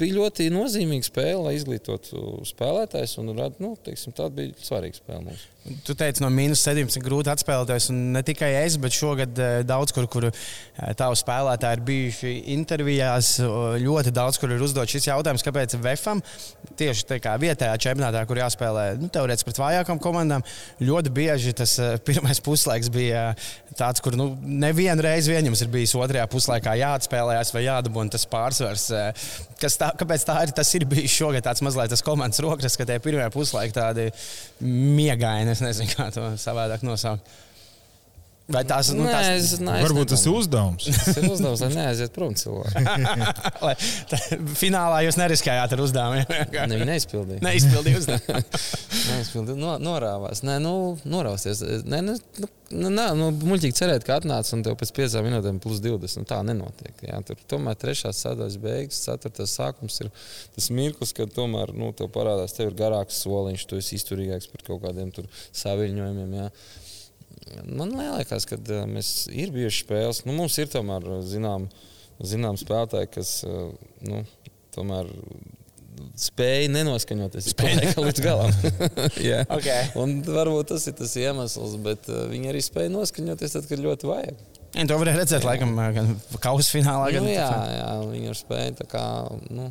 bija ļoti nozīmīga spēle, lai izglītotu spēlētājus. Nu, teiksim, tā bija svarīga spēle mums. Tu teici, no mīnus 17 grūti atspēlēties. Ne tikai es, bet šogad eh, daudz, kur, kur eh, tavu spēlētāji ir bijuši intervijās, ļoti daudz, kur ir uzdots šis jautājums, kāpēc VFam tieši vietējā čempionātā, kur jāspēlē nu, teorētiski pret vājākām komandām, ļoti bieži tas eh, pirmais puslaiks bija tāds, kur nu, nevienu reizi vien jums ir bijis otrajā puslaikā jāatspēlējas vai jādabūna tas pārsvars. Kas tā, kāpēc tā ir? Tas ir bijis šogad tāds mazliet tas komandas rokras, ka tie pirmie puslaiki tādi miegaini Es nezinu, kā to savādāk nosaukt. Vai tās nu, Nē, tās... Es, nē, Varbūt tas ir uzdevums. tas ir uzdevums, lai neaiziet prom cilvēki. Finālā jūs neriskējāt ar uzdevumiem. ne, viņi neizpildīja. Neizpildīja uzdevumu. neizpildīja. No, norāvās. Nē, nu, norausties. Nē, nu, nu, nu, nā, nu, muļķīgi cerēt, ka atnāc un tev pēc piecām minūtēm plus 20. Nu, tā nenotiek. Jā. Tur tomēr trešās sadaļas beigas, ceturtās sākums ir tas mirklis, kad tomēr nu, tev parādās, tev ir garāks soliņš, tu esi izturīgāks par kaut kādiem saviņojumiem. Jā. Man liekas, ka uh, mēs ir bijuši spēles. Nu, mums ir tomēr zinām, zinām spēlētāji, kas uh, nu, tomēr spēja nenoskaņoties līdz galam. yeah. okay. Un varbūt tas ir tas iemesls, bet viņi arī spēja noskaņoties tad, kad ļoti vajag. Ja, to varēja redzēt, jā. laikam, gan kausa finālā. Nu, gan jā, jā, viņi ir spēja tā kā, nu,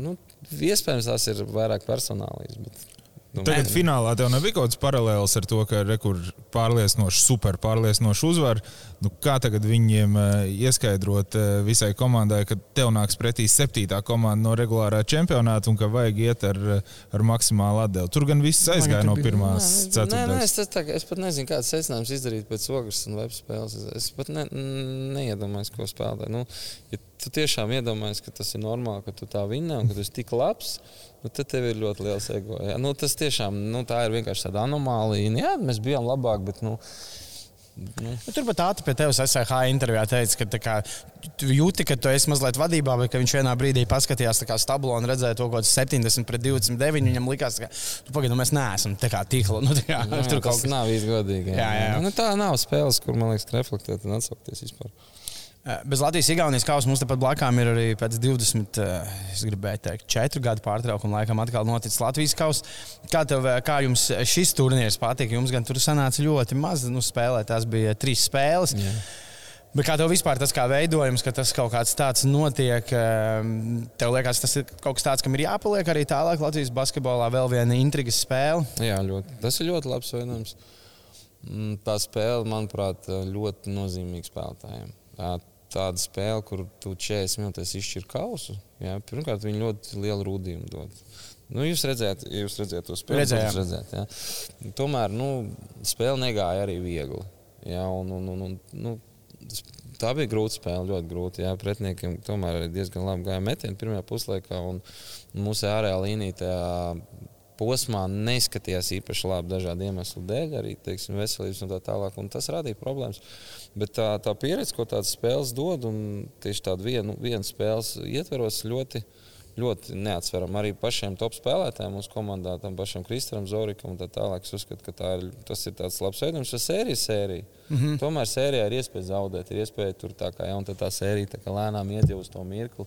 nu, iespējams, tās ir vairāk personālijas. Bet... Nu, Tagad ne, finālā tev nebija kaut kāds paralēls ar to, ka rekur pārliecinoši, super pārliecinoši uzvar. Nu, kā tagad viņiem uh, ieskaidrot uh, visai komandai, ka tev nāks pretī septītā komanda no regulārā čempionāta un ka vajag iet ar, ar maksimālu atdevi? Tur gan viss aizgāja no pirmās nē, es, tā, es pat nezinu, kādas secinājumus izdarīt pēc ogles un web spēles. Es pat ne, neiedomājos, ko spēlēt. Nu, ja tu tiešām iedomājies, ka tas ir normāli, ka tu tā vinnē un ka tu esi tik labs nu, tad tev ir ļoti liels ego. Jā. Nu, tas tiešām nu, tā ir vienkārši tāda anomālija. Nu, jā, mēs bijām labāki, bet. Nu, Nu. Nu, Turpat ātri pie tevis SRH intervijā teica, ka kā, tu jūti, ka tu esi mazliet vadībā, bet viņš vienā brīdī paskatījās stablo un redzēja to, ko 70 pret 29. Viņam likās, ka nu, pagaid, nu, mēs neesam tīkla. Nu, tā kā, jā, tur kaut kas nav īsti godīgi. Jā. Jā, jā. Nu, tā nav spēles, kur man liekas, reflektēt un atsaukties vispār. Eh, bez Latvijas-Igaunijas kausa mums tepat blakām ir arī pēc 20, eh, es gribēju teikt, 4 gadu pārtraukuma laikam atkal noticis Latvijas kausa. Kā, tev, eh, kā jums šis turnīrs patīk? Jums gan tur sanāca ļoti maz nu, spēlēt, tās bija trīs spēles. Jā. Bet kā tev vispār tas kā veidojums, ka tas kaut kāds tāds notiek, tev liekas, tas ir kaut kas tāds, kam ir jāpaliek arī tālāk Latvijas basketbolā, vēl viena intrigas spēle? Jā, ļoti. tas ir ļoti labs veidojums. Mm, tā spēle, manuprāt, ļoti nozīmīga spēlētājiem. Tā, tāda spēle, kur tu 40 minūtēs izšķir kausu. Jā. Pirmkārt, viņi ļoti lielu rūdījumu dod. Nu, jūs redzējāt, jūs redzējāt to spēli. Redzējāt. Redzēt, jā. Tomēr nu, spēle negāja arī viegli. Jā, un, un, un, un, nu, tā bija grūta spēle, ļoti grūta. Jā, pretiniekiem tomēr diezgan labi gāja metieni pirmajā puslaikā. Un, un mūsu ārējā līnija tajā posmā neizskatījās īpaši labi dažādu iemeslu dēļ, arī teiksim, veselības un tā tālāk. Un tas radīja problēmas. Bet tā, tā pieredze, ko tādas spēles dod, un tieši tādu vienu, vienu spēles ietveros ļoti. Ļoti neatsveram arī pašiem top spēlētājiem, mūsu komandā, tam pašam Kristam Zorikam un tā tālāk. Es uzskatu, ka tā ir, tas ir tāds labs veidojums, jo sērija ir sērija. Mm -hmm. Tomēr sērijā ir iespēja zaudēt, ir iespēja tur tā kā, ja, tā, tā sērija tā kā lēnām iet jau uz to mirkli.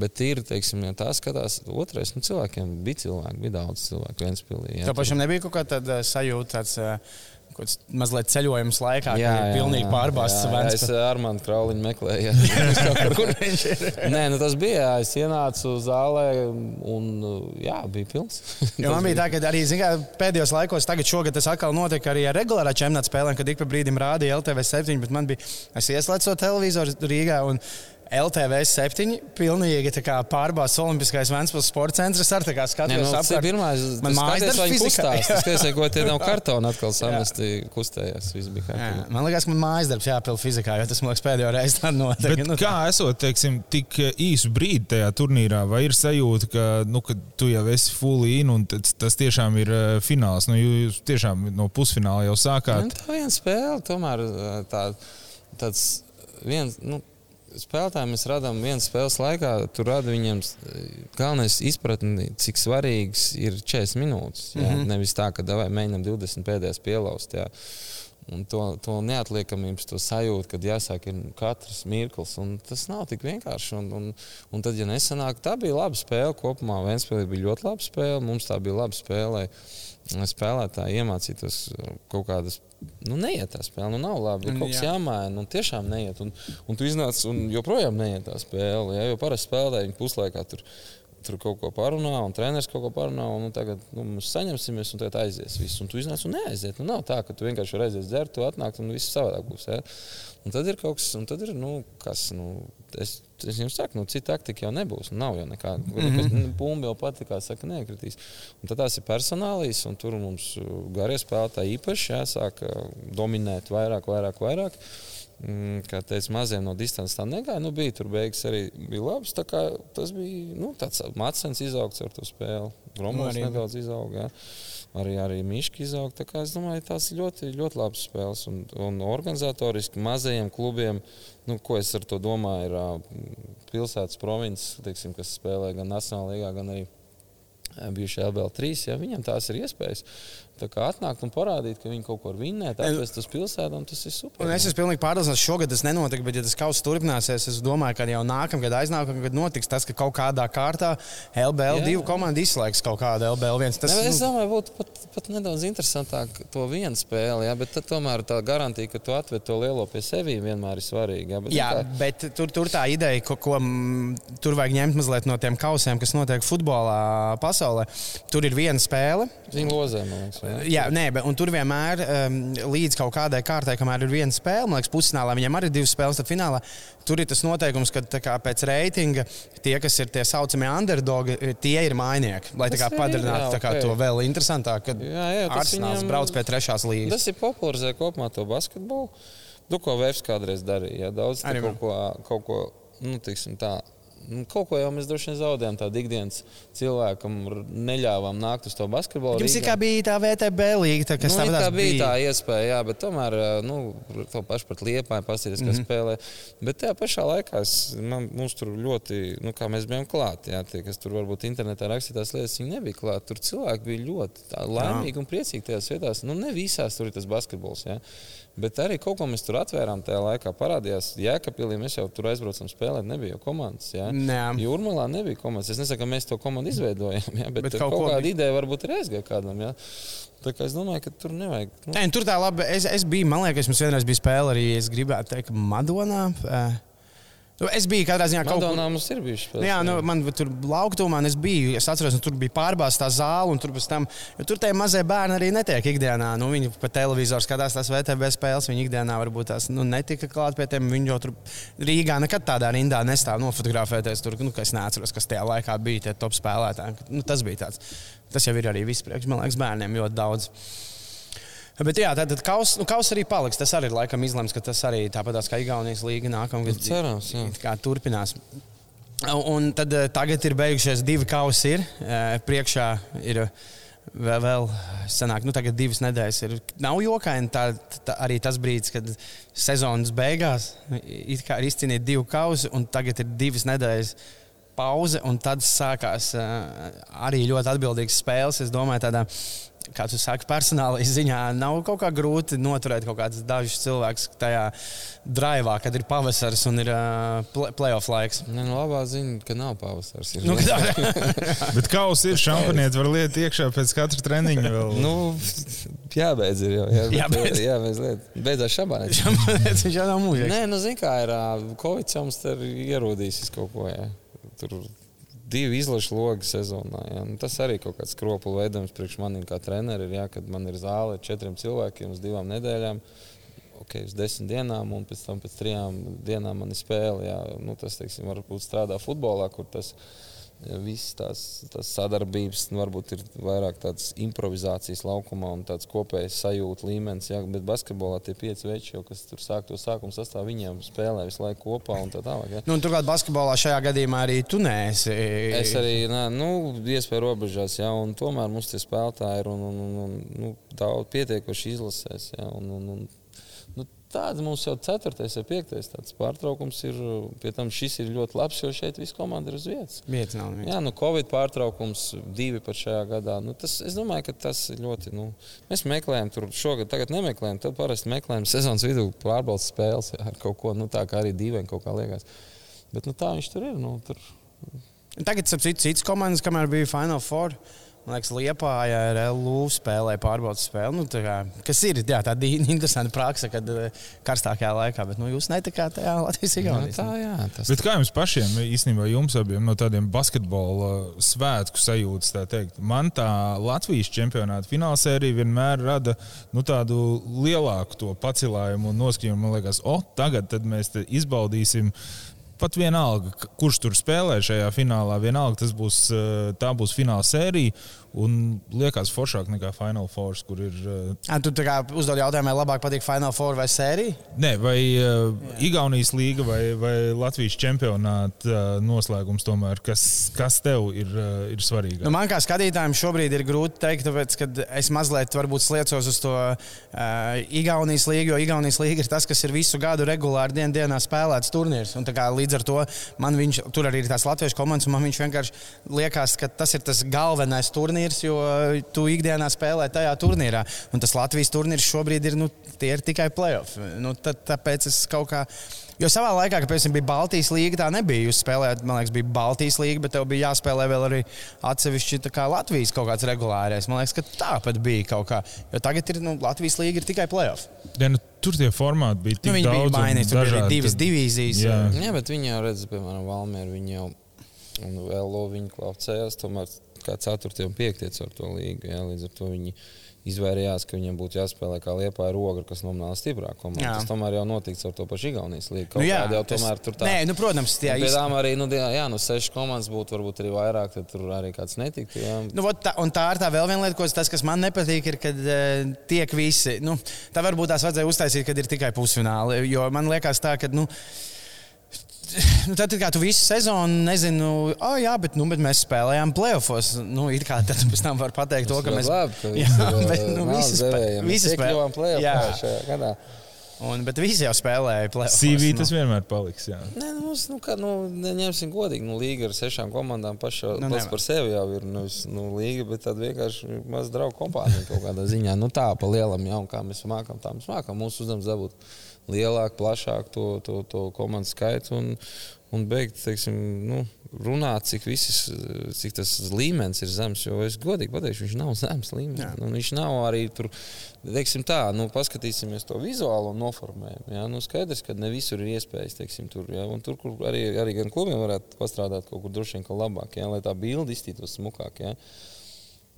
Bet ir, teiksim, ja tā skatās, otrais, nu, cilvēkiem bija cilvēki, bija daudz cilvēku Ventspilī. Tev pašam nebija kaut kāda sajūta, tāds, kaut kāds mazliet ceļojums laikā, jā, jā, pilnīgi pārbāzts Ventspils. Es ar mani Krauliņu meklēju, kur viņš ir. Nē, nu tas bija, jā, es ienācu zālē un, jā, bija pilns. jo man bija tā, ka arī, kā, pēdējos laikos, tagad šogad tas atkal notika arī ar regulārā čempionāta spēlēm, kad ik pa brīdim rādīja LTV 7, bet man bija, es ieslēdzu to televizoru Rīgā un LTV 7, pilnīgi pārbāzts Olimpiskais Vēncpils sporta centrs. Ar kā skatījos, ja, nu, apkārt. Pirmā, man mājas darbs bija kustās. Es tikai, ko tie nav kartoni atkal samesti kustējās. Jā, man liekas, ka man mājas darbs jāpild fizikā, jo tas, man liekas, pēdējo reizi tā notiek. Nu, kā esot, teiksim, tik īsu brīdi tajā turnīrā, vai ir sajūta, ka, nu, ka tu jau esi full in un tas, tas tiešām ir uh, fināls? Nu, jūs tiešām no pusfināla jau sākāt. Nu, tā viena spēle, tomēr tā, tāds viens. Nu, spēlētājiem mēs radām vienas spēles laikā, tur rada viņiem galvenais izpratni, cik svarīgs ir 40 minūtes. Jā? Mm -hmm. Nevis tā, ka davai mēģinām 20 pēdējās pielauzt. Jā. Un to, to neatliekamības, to sajūtu, kad jāsāk katrs mirklis. Tas nav tik vienkārši. Un, un, un tad, ja nesanāk, tā bija laba spēle kopumā. Vēnspēlē bija ļoti laba spēle. Mums tā bija laba spēle, lai spēlētāji iemācītos kaut kādas nu, neiet tā spēle. Nu, nav labi. Ir kaut kas jā. jāmaina. Nu, tiešām neiet. Un, un tu iznāc un joprojām neiet tā spēle. Jā, jo parasti spēlētāji puslaikā tur. Tur kaut ko parunā, un treneris kaut ko parunā, un nu, tagad nu, mēs saņemsimies, un tagad aizies viss. Un tu iznāc un neaiziet. Nu, nav tā, ka tu vienkārši vari aiziet dzert, tu atnākt, un viss savādāk būs. Jā. Un tad ir kaut kas, un tad ir, nu, kas, nu, es, es jums saku, nu, cita taktika jau nebūs. Nav jau nekāda. Mm -hmm. Bumba jau pati, kā saka, nekritīs. Un tad tās ir personālijas, un tur mums garie spēlētāji īpaši jāsāk dominēt vairāk, vairāk, vairāk. Mm, kā teicu, maziem no distances tā negāja. Nu, bija tur beigas arī bija labs. Tas bija nu, tāds mākslinieks izaugts ar to spēli. Romas nu, nedaudz izauga. Jā arī, arī Miška izauga. Es domāju, tās ļoti, ļoti labas spēles. Un, un organizatoriski mazajiem klubiem, nu, ko es ar to domāju, ir pilsētas provinces, teiksim, kas spēlē gan Nacionālajā līgā, gan arī bijušajā LBL3. Ja, viņam tās ir iespējas. Atnākt un parādīt, ka viņi kaut ko var vinnēt, atvest uz pilsētu, un tas ir super. Un es esmu pilnīgi pārliecināts, ka šogad tas nenotika, bet, ja tas kauss turpināsies, es domāju, ka jau nākamgad, aiznākamgad notiks tas, ka kaut kādā kārtā LBL divu komandu izslēgs kaut kādu LBL viens. Tas, ne, es domāju, būtu pat, pat nedaudz interesantāk to vienu spēli, jā, bet tomēr tā garantija, ka tu atved to lielo pie sevis, vienmēr ir svarīga. Jā, bet, jā, tā... bet tur, tur tā ideja, ko, ko tur vajag ņemt mazliet no tiem kausiem, kas notiek futbolā pasaulē. Tur ir viena spēle. Viņa lozē, man liekas. Jā, jā nē, bet, un tur vienmēr um, līdz kaut kādai kārtai, kamēr ir viena spēle, man liekas, pusfinālā viņam arī ir divas spēles, tad finālā tur ir tas noteikums, ka kā, pēc reitinga tie, kas ir tie saucamie underdogi, tie ir mainieki. Lai kā, padarinātu jā, okay. to vēl interesantāk, kad Arsenāls viņam... brauc pie trešās līnijas. Tas ir popularizē kopumā to basketbolu. Nu, ko Vēfs kādreiz darīja. Ja? Daudz kaut ko, kaut ko nu, tiksim, tā Nu, kaut ko jau mēs droši vien zaudējām. Tādu ikdienas cilvēkam neļāvām nākt uz to basketbolu. Jums kā bija tā VTB līnija, kas nu, tā bija? tā iespēja, jā, bet tomēr nu, to pašu pat liepāju, paskatīties, kā mm -hmm. spēlē. Bet tajā pašā laikā es, man, mums tur ļoti, nu, kā mēs bijām klāti, jā, tie, kas tur varbūt internetā rakstītās lietas, viņi nebija klāti. Tur cilvēki bija ļoti laimīgi jā. un priecīgi tajās vietās. Nu, ne visās tur ir tas basketbols. Jā. Bet arī kaut ko mēs tur atvērām tajā laikā. Parādījās, Jēkabīlī mēs jau tur aizbraucam spēlēt. Nebija jau komandas. Ja? Jūrmalā nebija komandas. Es nesaku, ka mēs to komandu izveidojam, ja? bet, bet kaut, kaut kāda bija. ideja varbūt ir aizgāja kādam. Ja? Tā kā es domāju, ka tur nevajag. Nu. Nē, tur tā labi. Es, es biju, man liekas, mums vienreiz bija spēle arī. Es gribētu teikt, Madonā. Uh, Nu, es biju katrā ziņā kaut kur. Mums ir spēles. Jā, nu, man tur lauktumā es biju. Es atceros, ka tur bija pārbāzta zāle, un tur pēc tam, jo tur tie mazie bērni arī netiek ikdienā. Nu, viņi pa televizoru skatās tās VTB spēles, viņi ikdienā varbūt tās nu, netika klāt pie tiem. Viņi jau tur Rīgā nekad tādā rindā nestāv nofotografēties. Tur, nu, es neatceros, kas tajā laikā bija tie top spēlētāji. Nu, tas bija tāds. Tas jau ir arī viss priekš, man liekas, bērniem ļoti daudz. Bet jā, tad kaus, nu, kaus arī paliks. Tas arī laikam izlemts, ka tas arī tāpat kā Igaunijas līga nākamā gada cerams, turpinās. Un tad eh, tagad ir beigušies divi kausi. Ir. Eh, priekšā ir vēl, vēl sanāk, nu, tagad divas nedēļas. Ir, nav jokaini tā, tā, arī tas brīdis, kad sezonas beigās ir izcīnīti divi kausi, un tagad ir divas nedēļas pauze, un tad sākās arī ļoti atbildīgas spēles. Es domāju, tādā kā tu saki, personāla ziņā nav kaut kā grūti noturēt kaut kādus dažus cilvēkus tajā drāvā, kad ir pavasaris un ir uh, playoff laiks. Ne, nu, labā ziņa, ka nav pavasaris. Nu, Bet kaus ir šampaniet, var liet iekšā pēc katra treniņa. Vēl. nu, jābeidz ir jau. Jā, jābeidz. Jā, mēs liet. Beidzās šampaniet. šampaniet viņš jau nav mūžīgi. Nē, nu, zin kā ir, Covid mums tur ierodīs kaut ko. Jā. Tur divi izlašu logi sezonā. Ja. Nu, tas arī kaut kāds skropulu veidojums priekš maniem kā trenerim. Ja, kad man ir zāle ar četriem cilvēkiem uz divām nedēļām, okay, uz desmit dienām, un pēc tam pēc trijām dienām man ir spēle. Ja. Nu, tas, teiksim, varbūt strādā futbolā, kur tas ir Visas tās, tās sadarbības nu, varbūt ir vairāk tādas improvizācijas laukumā un tāds kopējs sajūta līmenis. Jā, bet basketbolā tie pieci veči, jau, kas tur sāk to sākumu sastāvā, viņiem spēlē visu laiku kopā un tā tālāk. Jā. Nu, Turklāt basketbolā šajā gadījumā arī tu neesi. Es arī, nē, nu, iespēju robežās, jā, un tomēr mums tie spēlētāji ir un, un, un, un nu, daudz pietiekoši izlasēs. Jā, un, un, un, Tāds mums jau ceturtais vai piektais pārtraukums ir. Pie tam šis ir ļoti labs, jo šeit viss komanda ir uz vietas. Vietas nav. Jā, nu, Covid pārtraukums divi pat šajā gadā. Nu, tas, es domāju, ka tas ir ļoti. Nu, mēs meklējam, tur šogad, tagad nemeklējam. Tad parasti meklējam sezonas vidū pārbaudas spēles jā, ar kaut ko nu, tādu, kā arī dīvaini kaut kā liekas. Bet nu, tā viņš tur ir. Nu, tur... Tagad, ap citu, citas komandas, kamēr bija Final Four. Man liekas, Liepājā ar LU spēlēja pārbaudas spēli. Nu, kā, kas ir jā, tāda interesanta praksa, kad eh, karstākajā laikā, bet nu, jūs netikāt tajā Latvijas Igaunijā. Tā, jā, tas bet kā jums pašiem, īstenībā jums abiem no tādiem basketbola svētku sajūtas, tā teikt, man tā Latvijas čempionāta finālsērija vienmēr rada nu, tādu lielāku to pacilājumu un noskaņojumu. Man liekas, o, tagad mēs izbaudīsim pat vienalga, kurš tur spēlē šajā finālā, vienalga tas būs, eh, tā būs fināla sērija. Un liekas, foršāk nekā Final Four, kur ir. Uh, A, tu uzdod jautājumu, vai labāk patīk Final Four vai sērija? Nē, vai uh, Igaunijas līga vai, vai Latvijas čempionāta uh, noslēgums tomēr, kas, kas tev ir, uh, ir svarīgi? Nu, man kā skatītājiem šobrīd ir grūti pateikt, tāpēc, ka es mazliet sliecos uz to uh, Igaunijas līgu, jo Igaunijas līga ir tas, kas ir visu gadu regulāri dien, dienā spēlēts turnīrs. Un, kā, līdz ar to man viņš tur arī ir tās latviešu komandas, un man viņš vienkārši liekas, ka tas ir tas galvenais turnīrs turnīrs, jo tu ikdienā spēlē tajā turnīrā. Un tas Latvijas turnīrs šobrīd ir, nu, ir tikai playoff. Nu, tā, tāpēc es kaut kā. Jo savā laikā, kad piemēram, bija Baltijas līnija, tā nebija. Jūs spēlējāt, man liekas, bija Baltijas līnija, bet tev bija jāspēlē vēl arī atsevišķi Latvijas kaut kāds regulārais. Man liekas, ka tāpat bija kaut kā. Jo tagad ir nu, Latvijas līnija ir tikai playoff. Ja, nu, tur tie formāti bija tik nu, viņi daudz. Bija mainīti, tur bija divas divīzijas. Jā. jā, bet viņi jau redz, piemēram, Valmēru. Viņi jau un vēl viņi klaucējās tomēr kā 4. un 5. ar to līgu. Jā, līdz ar to viņi izvairījās, ka viņam būtu jāspēlē kā liepa ar ogru, kas nomināli stiprāk. Tas tomēr jau notiks ar to pašu Igaunijas līniju. Nu, jā, jau tas, tomēr tur tā. Nē, nu, protams, tie ir. Tam arī, nu, jā, nu, seši komandas būtu varbūt arī vairāk, tad tur arī kāds netiktu. Jā. Nu, tā, un tā ir tā vēl viena lieta, ko tas, kas man nepatīk, ir, kad uh, tiek visi, nu, tā varbūt tās vajadzēja uztaisīt, kad ir tikai pusfināli, jo man liekas tā, ka, nu, nu, tad, kā tu visu sezonu nezini, nu, oh, jā, bet, nu, bet mēs spēlējām playoffs. Nu, kā, tad pēc tam var pateikt to, ka mēs labi, jā, bet, nu, visi, visi spēlējām playoffs. Un, bet visi jau spēlēja plēsoņus. CV tas nu. vienmēr paliks. Jā. Nē, nu, mums, nu, kā, nu, ņemsim godīgi. Nu, līga ar sešām komandām pašā, nu, pats par sevi jau ir nu, nu, līga, bet tāda vienkārši maza draugu kompānija kaut kādā ziņā. Nu, tā pa lielam jau, kā mēs mākam, tā mēs mākam. Mūsu uzdevums dabūt lielāku, plašāku to, to, to komandu skaitu un, un beigt teiksim, nu, runāt, cik, visas, cik tas līmenis ir zems. Jo es godīgi pateikšu, viņš nav zems līmenis. Nu, viņš nav arī tur, teiksim, tā, nu, paskatīsimies to vizuālo noformējumu. Ja? Nu, skaidrs, ka ne visur ir iespējas, teiksim, tur, ja? un tur, kur arī, arī gan klubiem varētu pastrādāt kaut kur droši vien labāk, ja? lai tā bilde izstītos smukāk. Ja?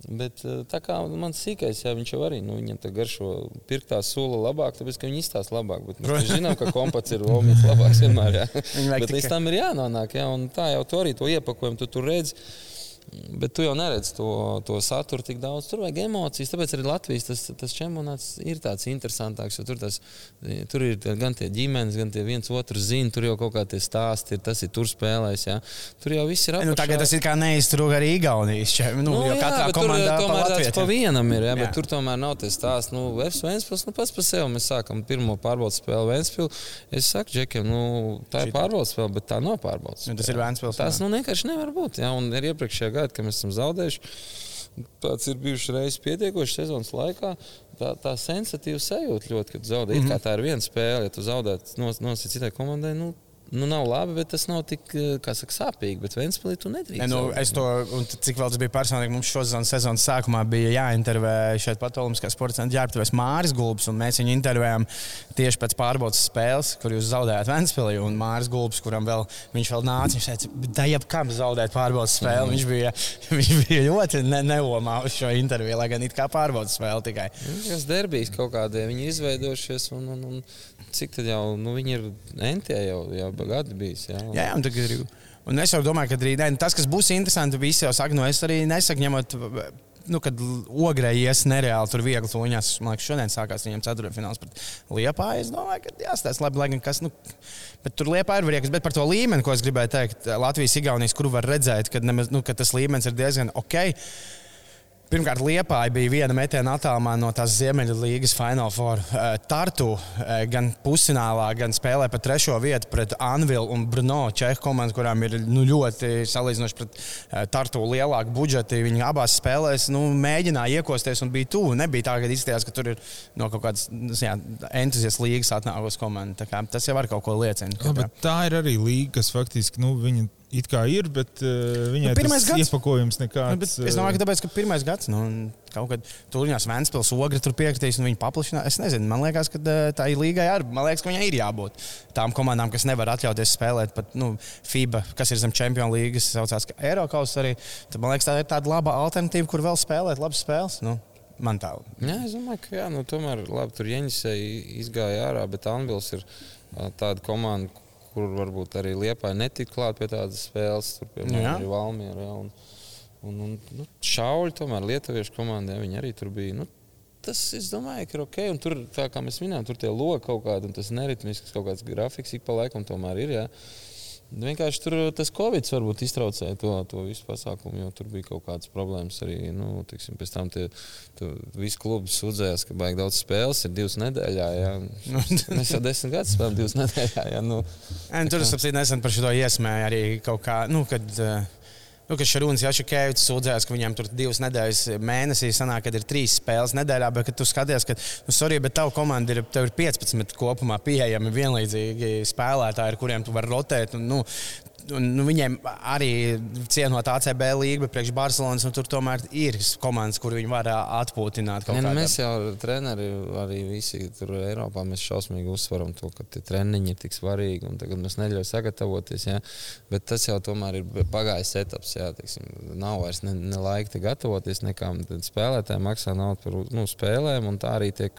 Bet eh, tā kā mans sīkais, jā, viņš jau arī nu, viņam garšo pirktā sula labāk, tāpēc ka viņi izstāsta labāk. Bet mēs zinām, ka kompats ir omīts labāks vienmēr. Jā. Bet līdz tam ir jānonāk, jā, un tā jau to arī to iepakojumu tu tur redzi. Bet tu jau neredzi to, to saturu tik daudz. Tur vajag emocijas. Tāpēc arī Latvijas tas, tas čempionāts ir tāds interesantāks. Tur, tas, tur ir gan tie ģimenes, gan tie viens otru zina. Tur jau kaut kā tie stāsti ir. Tas ir tur spēlēs. Jā. Tur jau viss ir apgājis. Nu, tagad tas ir kā neizturīgi arī Igaunijas. Nu, nu, jo katrā komandā tur, tomēr tāds pa vienam ir. Jā, jā. Bet tur tomēr nav tie stāsti. Nu, Vēs Vēnspils, nu pats par sevi mēs sākam pirmo pārbaudas spēli Vēnspils. Es saku, Džekiem, nu, tā ir pārbaudas spēle, bet tā nav pārbaudas. Nu, tas ir Vēnspils. Tas nu, vienkārši nevar būt. Jā, un ir iepriekšējā gada, ka mēs esam zaudējuši. Tāds ir bijis reizes pietiekoši sezonas laikā. Tā, tā sensitīva sajūta ļoti, kad zaudē. Mm -hmm. Tā ir viena spēle, ja tu zaudē nosacīt citai komandai. Nu, nu, nav labi, bet tas nav tik eh, saka, sāpīgi. Bet Vēnspēlī tu nedrīkst. Ne, nu, es to, cik vēl tas bija personīgi, mums šodien sezonas sākumā bija jāintervē šeit pat Olimpiskā sporta centrā ģērbtuvēs Māris Gulbs, un mēs viņu intervējām tieši pēc pārbaudas spēles, kur jūs zaudējāt Vēnspēlī, un Māris Gulbs, kuram vēl, viņš vēl nāca, viņš teica, da jebkam zaudēt pārbaudas spēli, mm. viņš bija, viņš bija ļoti ne, neomā uz šo interviju, lai gan it kā pārbaudas spēle tikai. Tas derbijas kaut kādie, viņi izveidojušies, un, un, un cik tad jau, nu, viņi ir entie jau, jau gadi bijis. Jā, jā, jā un tagad ir. Un es jau domāju, ka arī ne, tas, kas būs interesanti, visi jau saka, no es arī nesaku, ņemot nu, kad ogrē ies nereāli tur viegli tuņās. Man liekas, šodien sākās viņam ceturtfināls pret Liepā. Es domāju, ka jāstāsta labi, lai gan kas. Nu, bet tur Liepā ir vriekas, bet par to līmeni, ko es gribēju teikt, Latvijas, Igaunijas, kur var redzēt, ka, nemaz, nu, ka tas līmenis ir diezgan ok. Pirmkārt, Liepāja bija viena metiena attālumā no tās Ziemeļu līnijas Final Four. Eh, Tartu eh, gan pusfinālā, gan spēlē pa trešo vietu pret Anvilu un Bruno Čehu komandu, kurām ir nu, ļoti salīdzinoši pret eh, Tartu lielāku budžeti. Viņi abās spēlēs nu, mēģināja iekosties un bija tuvu. Nebija tā, ka izskatījās, ka tur ir no kaut kādas nu, entuziasma līnijas atnākusi komanda. Tas jau var kaut ko liecināt. Ja, tā ir arī līga, kas faktiski nu, viņa It kā ir, bet uh, viņai nu, tas gads. iepakojums nekāds. Nu, es domāju, ka eh, tāpēc, ka pirmais gads, nu, kaut kad tuļņās Vēnspils ogri tur piekritīs un viņi paplašinās. Es nezinu, man liekas, ka uh, tā ir līgai arī. Man liekas, ka viņai ir jābūt tām komandām, kas nevar atļauties spēlēt pat nu, FIBA, kas ir zem Champions League, saucās Eiropas arī. Tad man liekas, tā ir tāda laba alternatīva, kur vēl spēlēt labas spēles. Nu. Man tā liekas. Jā, es domāju, ka jā, nu, tomēr labi, tur Jeņģisē izgāja ārā, bet Anvils ir tāda komanda, kur varbūt arī Liepāja netika klāt pie tādas spēles, tur piemēram arī Valmiera. Ja, un, un, un, nu, šauļi tomēr lietuviešu komandai, viņi arī tur bija. Nu, tas, es domāju, ka ir ok. Un tur, kā mēs minējām, tur tie logi kaut kādi, un tas neritmisks kaut kāds grafiks ik pa laikam tomēr ir. Ja. Vienkārši tur tas Covid varbūt iztraucēja to, to visu pasākumu, jo tur bija kaut kādas problēmas arī. Nu, tiksim, pēc tam tie visi klubi sūdzējās, ka baigi daudz spēles, ir divas nedēļā. Jā. Mēs jau desmit gadus spēlējam divas nedēļā. Jā, nu. En, tur es saprotu, nesen par šo iesmēju arī kaut kā. Nu, kad, uh, Nu, ka Šarūns Jašakēvits sūdzējās, ka viņam tur divas nedēļas mēnesī sanāk, kad ir trīs spēles nedēļā, bet tu skaties, ka, nu, sorry, bet tavu komandu ir, ir 15 kopumā pieejami vienlīdzīgi spēlētāji, ar kuriem tu vari rotēt. Un, nu, un, nu, viņiem arī cienot ACB līniju, bet priekš Barcelonas nu, tur tomēr ir komandas, kur viņi var atpūtināt. Ne, nu, mēs jau treneri arī visi tur Eiropā mēs šausmīgi uzsveram to, ka treniņi ir tik svarīgi un tagad mēs neļaujam sagatavoties. Ja? Bet tas jau tomēr ir pagājis etaps. Ja? Teiksim, nav vairs ne, ne laika gatavoties nekām. Tad spēlētāji maksā naudu par nu, spēlēm un tā arī tiek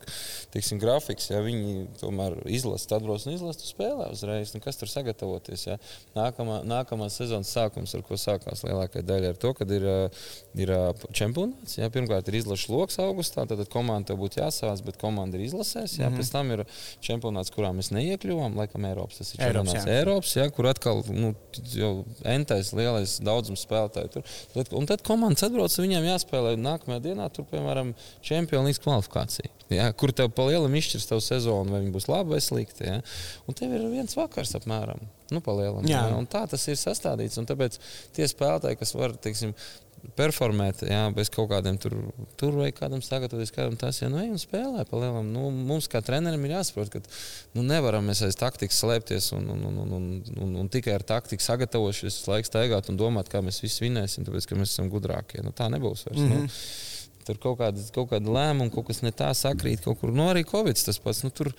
teiksim, grafiks. Ja? Viņi tomēr izlasa, atbrauc un izlasa spēlē uzreiz. Nu, kas tur sagatavoties? Ja? Nākamā nākamā sezonas sākums, ar ko sākās lielākā daļa, ir to, ka ir, eh, ir eh, čempionāts. Jā, pirmkārt, ir izlaša lokus augustā, tad komanda būtu jāsavāc, bet komanda ir izlasēs. Jā, mm -hmm. Pēc tam ir čempionāts, kurā mēs neiekļuvām, laikam Eiropas. Tas ir Eiropas, jā. Eiropas jā, kur atkal nu, jau entais lielais daudzums spēlētāju. Tur. Tad, un tad komandas atbrauc, viņiem jāspēlē nākamajā dienā, tur, piemēram, čempionu līdz kvalifikācija. Ja, kur tev pa lielam izšķirs tavu sezonu, vai viņi būs labi vai slikti. Ja. Un tev ir viens vakars apmēram. Nu, palielam, jā. Jā. Un tā tas ir sastādīts. Un tāpēc tie spēlētāji, kas var teiksim, performēt, jā, bez kaut kādiem tur, tur vai kādam sagatavoties, kādam tas ir. Nu, ej un spēlē, palielam. Nu, mums, kā trenerim, ir jāsaprot, ka nu, nevaram mēs aiz taktikas slēpties un, un, un, un, un, un, un tikai ar taktiku sagatavoties, laiks staigāt un domāt, kā mēs visi vinēsim, tāpēc, ka mēs esam gudrākie. Nu, tā nebūs vairs. Mm -hmm. nu, mhm. Tur kaut kāda, kaut kāda lēmuma, kaut kas ne tā sakrīt, kaut kur nu, arī Covid tas pats. Nu, tur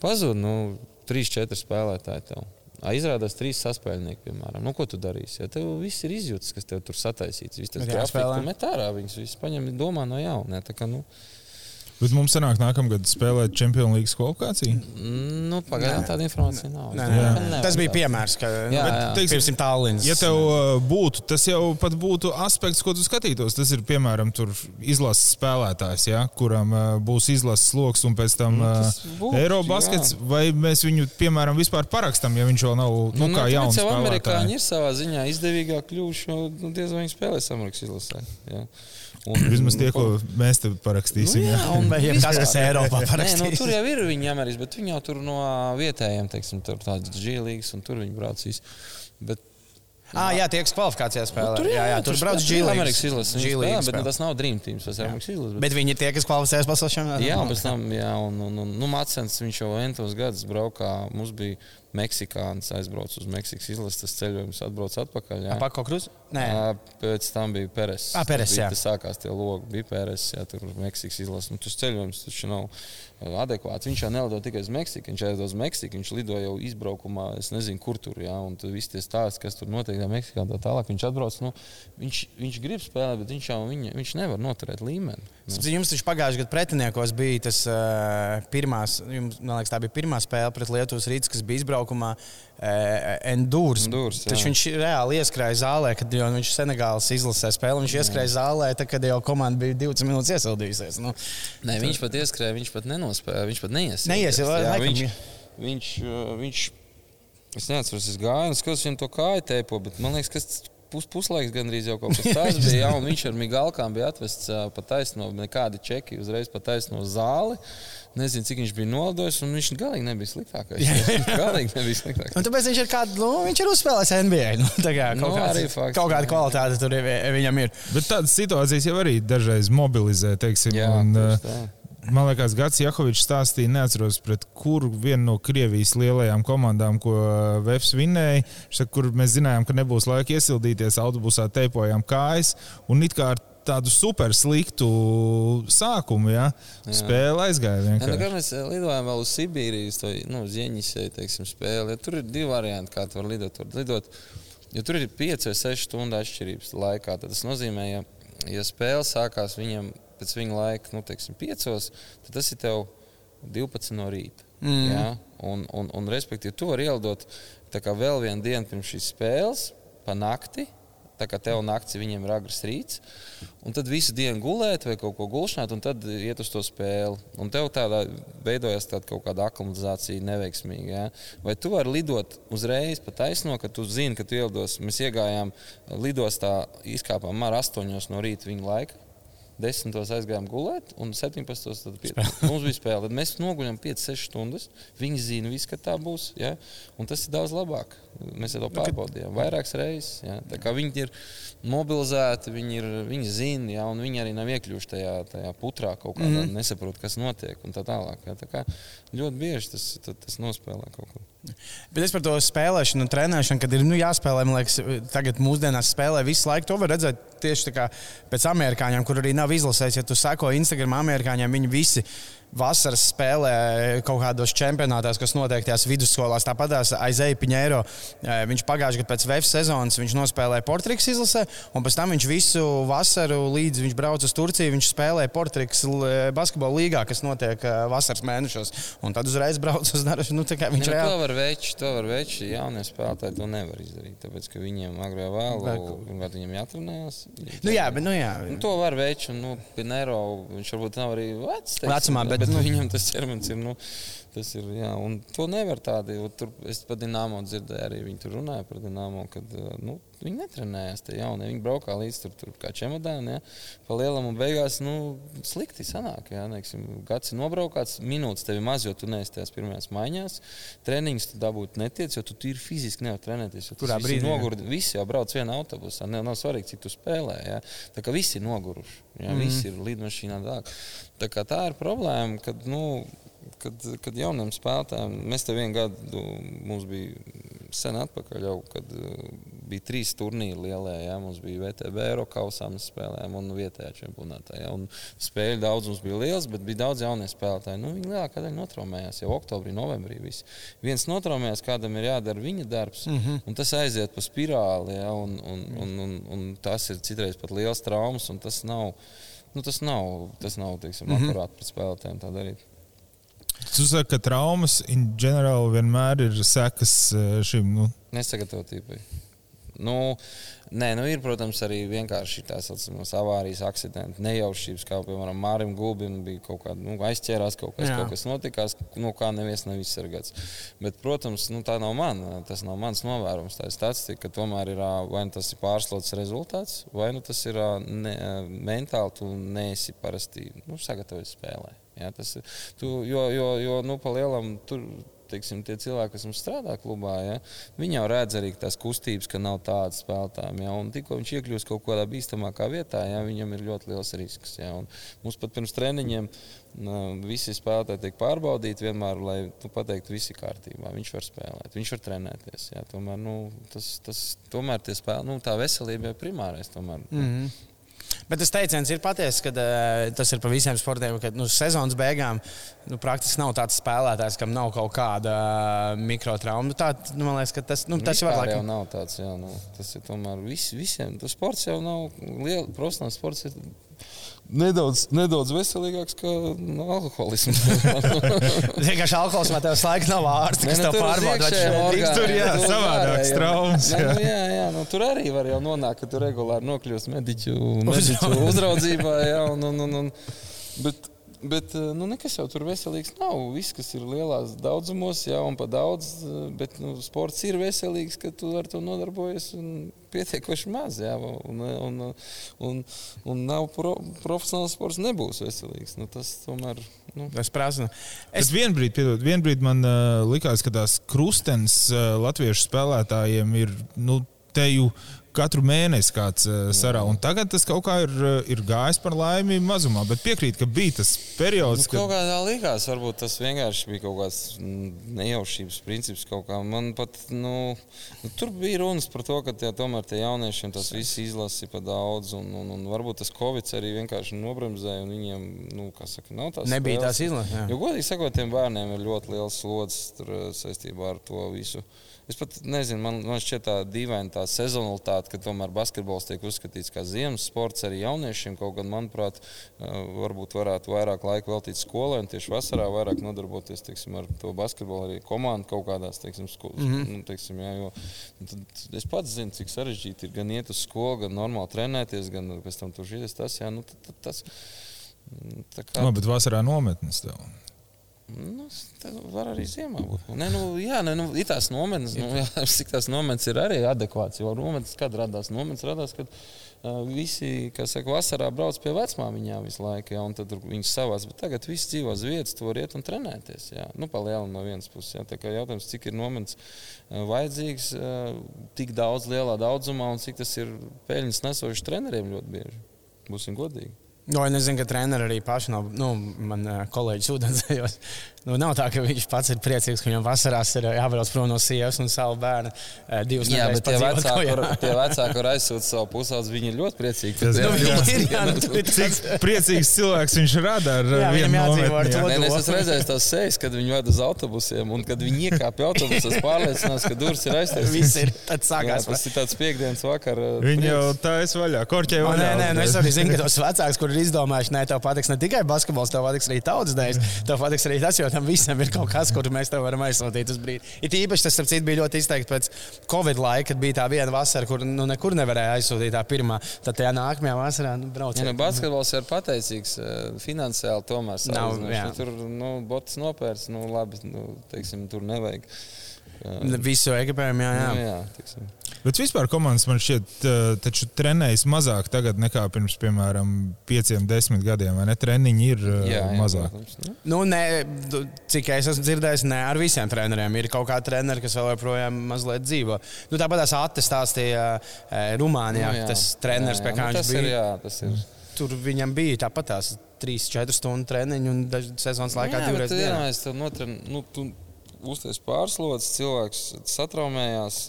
pazūd nu, 3-4 spēlētāji. Tev. Izrādās trīs saspēlnieki, piemēram. Nu, ko tu darīsi? Ja tev viss ir izjūtas, kas tev tur sataisīts. Viss tas grafika, tu met ārā viņus, visus paņem, domā no jauna. Ja, tā kā, nu, Bet mums sanāk, nākamgad spēlēt Champions League kvalifikāciju? Nu, Pagaidām tāda informācija nav. Nē, nē, nē. Tas bija piemērs, ka jā, jā. Bet, teiksim, tālins. Ja tev uh, būtu, tas jau pat būtu aspekts, ko tu skatītos. Tas ir piemēram izlases spēlētājs, ja, kuram uh, būs izlases lokus un pēc tam uh, būtu, Eirobaskets. Jā. Vai mēs viņu, piemēram, vispār parakstam, ja viņš vēl nav nu, nu, kā jauns? Jau amerikāņi ir savā ziņā izdevīgāk kļuvuši, jo nu, diez vai viņi spēlēs Amerikas izlasē. Jā. Un, Vismaz tie, ko mēs te parakstīsim. Nu, jā, un jā, tas, kas Eiropā parakstīs. Nē, nu, tur jau ir viņi Amerikas, bet viņi jau tur no vietējiem, teiksim, tur tādas G-līgas, un tur viņi braucīs. Bet, Ah, jā, tie, kas kvalifikācijā spēlē. Nu, tur, jā, jā, jā, tur, tur brauc G-Līgas izlases. Bet nu, tas nav Dream Team. Tas ir Amerikas izlases. Bet... bet viņi ir tie, kas kvalificējas pasaules čempionātā. Jā, pēc tam, jā, un, un, un nu, Macens, viņš jau entos gadus braukā. Mums bija Meksikāns aizbrauca uz Meksikas izlases, tas ceļojums atbrauc atpakaļ. Jā, Pako Kruz? Nē, pēc tam bija Peres. Ah, Peres, jā. Tas sākās tie logi, bija Peres, jā, tur Meksikas izlases. Nu, tas ceļojums taču nav adekvāts. Viņš jau nelido tikai uz Meksiku, viņš aizies uz Meksiku, viņš lido jau izbraukumā, es nezinu, kur tur, jā, un tur viss tie stāsti, kas tur notiek Meksikā, tā tālāk. Viņš atbrauc, nu, viņš, viņš grib spēlēt, bet viņš jau viņa, viņš nevar noturēt līmeni. Nu. Jums taču pagājušajā gadā pretiniekos bija tas uh, pirmās, jums, man liekas, tā bija pirmā spēle pret Lietuvas rītu, kas bija izbraukumā. Uh, Endūrs. Taču viņš reāli ieskrēja zālē, kad viņš Senegālas izlasē spēlē. Viņš ieskrēja zālē, tad, kad jau komanda bija 20 minūtes iesildījusies. Nu, Nē, viņš pat ieskrēja, viņš pat nenospēja, viņš pat neiesildījās. Neiesildījās. Viņš, viņš, viņš, es neatceros, es gāju un skatos viņam to kāju tēpo, bet man liekas, kas pus, puslaiks gandrīz jau kaut kas tāds bija. Jā, viņš ar Migalkām bija atvests pa taisno, nekādi čeki uzreiz pa taisno zāli. Nezinu, cik viņš bija nolidojis, un viņš galīgi nebija sliktākais. Viņš galīgi nebija sliktākais. Un tāpēc viņš ir, kādu, nu, viņš ir uzspēlējis NBA. Nu, kā, kaut, nu, kāds, fakts, kaut kāda kvalitāte tur viņam ir. Bet tādas situācijas jau arī dažreiz mobilizē. Teiksim, jā, un, Man liekas, Gans Jakovičs stāstīja, neatceros, pret kuru vienu no Krievijas lielajām komandām, ko Vēfs vinēja. Kur mēs zinājām, ka nebūs laika iesildīties, autobusā teipojām kājas. Un it kā ar tādu super sliktu sākumu, ja spēle aizgāja. Ja, nu, mēs eh, lidojām vēl uz Sibīrijas, to nu, Zieņisēju, teiksim, spēli. Ja tur ir divi varianti, kā tu vari lidot. Var lidot ja tur ir 5 vai 6 stundu atšķirības laikā, tad tas nozīmē, ja, ja spēle sākās viņiem pēc viņa laika, nu, teiksim, piecos, tad tas ir tev 12 no rīta. Mm. Ja? Un, un, un, respektīvi, tu vari ielidot vēl vienu dienu pirms šīs spēles, pa nakti. Tā kā tev naktis viņiem ir agrs rīts, un tad visu dienu gulēt vai kaut ko gulšņāt, un tad iet uz to spēli. Un tev tādā veidojas tāda kaut kāda aklimatizācija neveiksmīga. Ja? Vai tu vari lidot uzreiz pa taisno, ka tu zini, ka tu ielidos. Mēs iegājām lidostā, izkāpām ar astoņos no rīta viņa laika. 10. aizgājām gulēt, un 17. Tad pie, mums bija spēle. Tad mēs noguļam 5-6 stundas. Viņi zina, visu, ka tā būs. Ja? Un tas ir daudz labāk. Mēs to pārbaudījām vairākas reizes. Ja? Viņi ir mobilizēti, viņi, ir, viņi zina, ja? un viņi arī nav iekļuvuši tajā, tajā putrā kaut kādā, mm -hmm. nesaprot, kas notiek. Tā tālāk, ja? tā kā ļoti bieži tas, tas, tas nospēlē kaut ko. Bet es par to spēlēšanu trenēšanu, kad ir nu, jāspēlē, man liekas, tagad mūsdienās spēlē visu laiku. To var redzēt tieši pēc amerikāņiem, kur arī nav izlasējis. Ja tu seko Instagram amerikāņiem, viņi visi vasaras spēlē kaut kādos čempionātos, kas notiek tajās vidusskolās. Tāpat aizēja Piņēro. Eh, viņš pagājušajā gadā pēc VF sezonas nospēlēja Portriks izlasē, un pēc tam viņš visu vasaru līdz viņš brauca uz Turciju. Viņš spēlēja Portriks basketbola līgā, kas notiek eh, vasaras mēnešos. Un tad uzreiz brauca uz darbu. Nu, viņš ja, reāli... To var veikt, to var veikt. Jaunie spēlētāji to nevar izdarīt. Tāpēc, ka viņiem agrāk vai vēlāk viņiem jāatrenējas. Nu, jā, bet, nu, jā. Nu, to var veikt. Un, nu, Pinero, viņš varbūt nav arī vecs. Vecumā, bet, bet nu, viņam tas ķermenis ir. Nu, Tas ir, jā, un to nevar tādi. Tur, es par Dienāmo dzirdēju, arī viņi tur runāja par Dienāmo, kad nu, viņi netrenējās. Tie jaunie, viņi braukā līdz tur, tur kā čemodāni, ja, pa lielam un beigās nu, slikti sanāk. Ja, neksim, gads ir nobraukāts, minūtes tev ir maz, jo tu neesi tajās pirmajās maiņās. Treniņus tu dabūt netiec, jo tu ir fiziski nevar trenēties. Kurā brīdī? Nogurdi, visi jau brauc vienā autobusā, ne, nav svarīgi, cik tu spēlē. Ja. Tā kā visi ir noguruši, ja, mm. visi ir lidmašīnā. Tā. Tā, tā ir problēma, kad, nu, kad, kad jauniem spēlētājiem, mēs te vienu gadu, mums bija sen atpakaļ, jau, kad bija trīs turnīri lielie. Ja, mums bija VTB, Eiropausā mēs spēlējām un vietējā čempionātā. Ja, un spēļu daudzums bija liels, bet bija daudz jaunie spēlētāji. Nu, viņi lielākā daļa notraumējās jau oktobrī, novembrī. Visi. Viens notraumējās, kādam ir jādara viņa darbs, mm -hmm. un tas aiziet pa spirāli. Ja, un, un, un, un, un tas ir citreiz pat liels traumas, un tas nav. Nu, tas nav, tas nav teiksim, mm -hmm. akurāti pret spēlētājiem tā darīt. Tu saki, ka traumas in general vienmēr ir sekas eh, šim nu. nesagatavotībai. Nu, nē, nu ir, protams, arī vienkārši tās saucamās avārijas, akcidenti, nejaušības, kā piemēram Mārim Gulbim bija kaut kāda nu, aizķērās, kaut kas, Jā. kaut kas notikās, no kā neviens nav izsargāts. Bet, protams, nu, tā nav mana, tas nav mans novērojums. Tā ir statistika, ka tomēr ir vai nu tas ir pārslots rezultāts, vai nu tas ir ne, mentāli, tu neesi parasti nu, sagatavojies spēlēt. Ja, tas, tu, jo, jo, jo nu, pa lielam tur teiksim, tie cilvēki, kas mums strādā klubā, ja, viņi jau redz arī tās kustības, ka nav tādas spēlētājiem. Ja, tikko viņš iekļūst kaut kādā bīstamākā vietā, ja, viņam ir ļoti liels risks. Ja, mums pat pirms treniņiem visi spēlētāji tiek pārbaudīti vienmēr, lai nu, pateiktu, viss ir kārtībā. Viņš var spēlēt, viņš var trenēties. Ja, tomēr, nu, tas, tas, tomēr spēlē, nu, tā veselība ir primārais. Tomēr, mm -hmm. Bet tas teiciens ir patiesa, ka uh, tas ir par visiem sportiem, ka nu, sezonas beigām nu, praktiski nav tāds spēlētājs, kam nav kaut kāda uh, mikrotrauma. Nu, tā, nu, man liekas, ka tas, nu, tas var būt. Nav tāds, jā, nu, tas ir tomēr vis, visiem. Tas sports jau nav liels, profesionāls sports. Ir nedaudz, nedaudz veselīgāks kā nu, alkoholisms. Vienkārši alkoholismā tev slēgt nav ārsts, kas ne, nu, tev pārbauda, tur jā, savādāks traumas. Jā. Nu, jā, jā, nu, tur arī var jau nonākt, ka tu regulāri nokļūsi mediķu, mediķu uzraudzībā. Jā, un, un, un, un, bet, Bet eh, nu, nekas jau tur veselīgs nav. Viss, kas ir lielās daudzumos, jau un pa daudz, eh, bet nu, sports ir veselīgs, ka tu ar to nodarbojies pietiekoši maz. Jā, un, un, un, un nav pro, profesionāls sports nebūs veselīgs. Nu, tas tomēr. Nu. Tas prasa. Es vienbrīd, piedod, vienbrīd man uh, likās, ka tās krustenes uh, latviešu spēlētājiem ir nu, te jau katru mēnesi kāds uh, sarā. Un tagad tas kaut kā ir, eh, ir gājis par laimi mazumā. Bet piekrīt, ka bija tas periods, nu, kad. Kaut kā tā likās, varbūt tas vienkārši bija kaut kāds nejaušības princips. Kā. Man pat, nu, nu, tur bija runas par to, ka tie, tomēr tie jauniešiem tas viss izlasi pa daudz. Un, un, un varbūt tas Covid arī vienkārši nobremzēja. Viņiem, nu, kā saka, nav tās. Nebija spēles. tās izlases. Jo, godīgi sakot, tiem bērniem ir ļoti liels slodzes eh, saistībā ar to visu. Es pat nezinu, man, man šķiet tā dīvaina tā sezonalitāte, ka tomēr basketbols tiek uzskatīts kā ziemas sports arī jauniešiem. Kaut gan, manuprāt, varbūt varētu vairāk laika veltīt skolai un tieši vasarā vairāk nodarboties teiksim, ar to basketbolu arī komandu kaut kādās teiksim, skolas. Mm -hmm. nu, teiksim, jā, jo, es pats zinu, cik sarežģīti ir gan iet uz skolu, gan normāli trenēties, gan pēc tam tur šīs tas. Jā, nu, tad, tad, tas tā kā... no, bet vasarā nometnes tev. Nu, tā var arī ziemā būt. Nē, nu, jā, nē, nu, ir tās nometnes, nu, jā, cik tās nometnes ir arī adekvāts. Jo nometnes, kad radās nometnes, radās, kad uh, visi, kas saka, vasarā brauc pie vecmāmiņām visu laiku, jā, un tad viņas savās. Bet tagad viss dzīvo uz vietas, var iet un trenēties. Jā. Nu, palielina no vienas puses. Jā. Tā kā jautājums, cik ir nometnes uh, vajadzīgs, uh, tik daudz lielā daudzumā un cik tas ir peļņas nesošs treneriem ļoti bieži. Būsim godīgi. No, es zinu, ka treneri arī paši nav. Nu, man kolēģis ūdenzējos Nu, nav tā, ka viņš pats ir priecīgs, ka viņam vasarās ir jābrauc prom no sievas un savu bērnu divas jā, bet tie vecāki, kur, tie vecāki, kur aizsūta savu pusaudzi, viņi ir ļoti priecīgi. Tas nu, jā, ir, jā, nu, Cik priecīgs cilvēks viņš rada ar jā, viņam jādzīvo ar to. Nē, es esmu redzējis tās sejas, kad viņi ved uz autobusiem un kad viņi iekāpj autobusos, pārliecinās, ka durvis ir aiztaisītas. Viss ir tad sākās. Jā, tas ir tāds piekdienas vakar. Viņi jau taisa vaļā, korķē vaļā. Nē, nē, nu es arī zinu, ka tos vecāks, kur ir izdomājuši, nē, tev patiks ne tikai basketbols, tev patiks arī tautas dēļ, tev patiks arī tas, jo tam visam ir kaut kas, kuru mēs tev varam aizsūtīt uz brīdi. It īpaši tas, citu, bija ļoti izteikti pēc Covid laika, kad bija tā viena vasara, kur nu, nekur nevarēja aizsūtīt tā pirmā. Tad tajā nākamajā vasarā nu, brauciet. Ja, nu, basketbols ir pateicīgs eh, finansiāli, tomēr nav. Nu, tur nu, botas nopērts, nu labi, nu, teiksim, tur nevajag. Visu ekipējumu, jā. jā. Nu, jā tiksim. Bet vispār komandas man šķiet, taču trenējas mazāk tagad nekā pirms, piemēram, pieciem, desmit gadiem. Vai ne? Treniņi ir jā, jā, mazāk. Protams, nu. nu, ne, cik es esmu dzirdējis, ne ar visiem treneriem. Ir kaut kādi treneri, kas vēl joprojām mazliet dzīvo. Nu, tāpat tās attestāstīja Rumānijā, nu, jā, tas treneris, jā, jā. pie kā nu, viņš bija. Ir, jā, tas ir. Tur viņam bija tāpat tās 3-4 stundu treniņu un sezonas laikā nu, divreiz. Jā, notren, nu, tu uzties pārslodzes, cilvēks satraumējās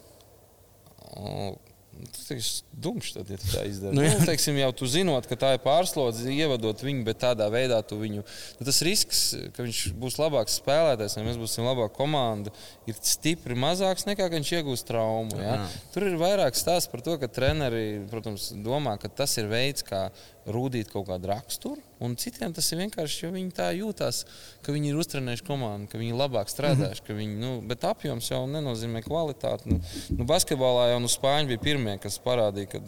Tas ir dumšs, tad, ja tā izdara. Nu, nu, teiksim, jau tu zinot, ka tā ir pārslodze, ievadot viņu, bet tādā veidā tu viņu. Nu, tas risks, ka viņš būs labāks spēlētājs, vai mēs būsim labāka komanda, ir stipri mazāks nekā viņš iegūs traumu. Ja? Tur ir vairāk stāsts par to, ka treneri, protams, domā, ka tas ir veids, kā rūdīt kaut kādu raksturu. Un citiem tas ir vienkārši, jo viņi tā jūtas, ka viņi ir uztrenējuši komandu, ka viņi labāk strādājuši. Mm -hmm. viņi, nu, bet apjoms jau nenozīmē kvalitāti. Nu, nu, basketbolā jau nu, Spāņi bija pirmie, kas parādīja, ka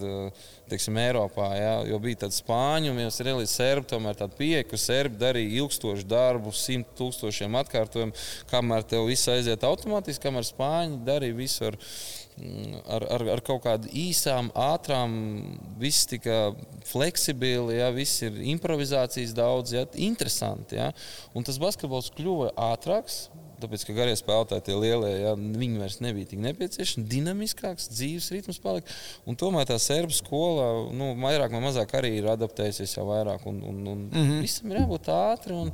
teiksim, Eiropā jā, jau bija tādi spāņi, un jau ir serbi, tomēr tāda pieeja, ka serbi darīja ilgstošu darbu, simt tūkstošiem atkārtojumu, kamēr tev viss aiziet automātiski, kamēr spāņi darīja visu ar ar, ar, ar kaut kādām īsām, ātrām, viss tika fleksibili, ja, viss ir improvizācijas daudz, ja, interesanti. Ja. Un tas basketbols kļuva ātrāks. Tāpēc, ka garie spēlētāji, tie lielie, ja, viņi vairs nebija tik nepieciešami, dinamiskāks, dzīves ritms palika. Un tomēr tā serbu skola, nu, vairāk vai mazāk arī ir adaptējusies jau vairāk. Un, un, un mm -hmm. visam ir jābūt ātri. Un,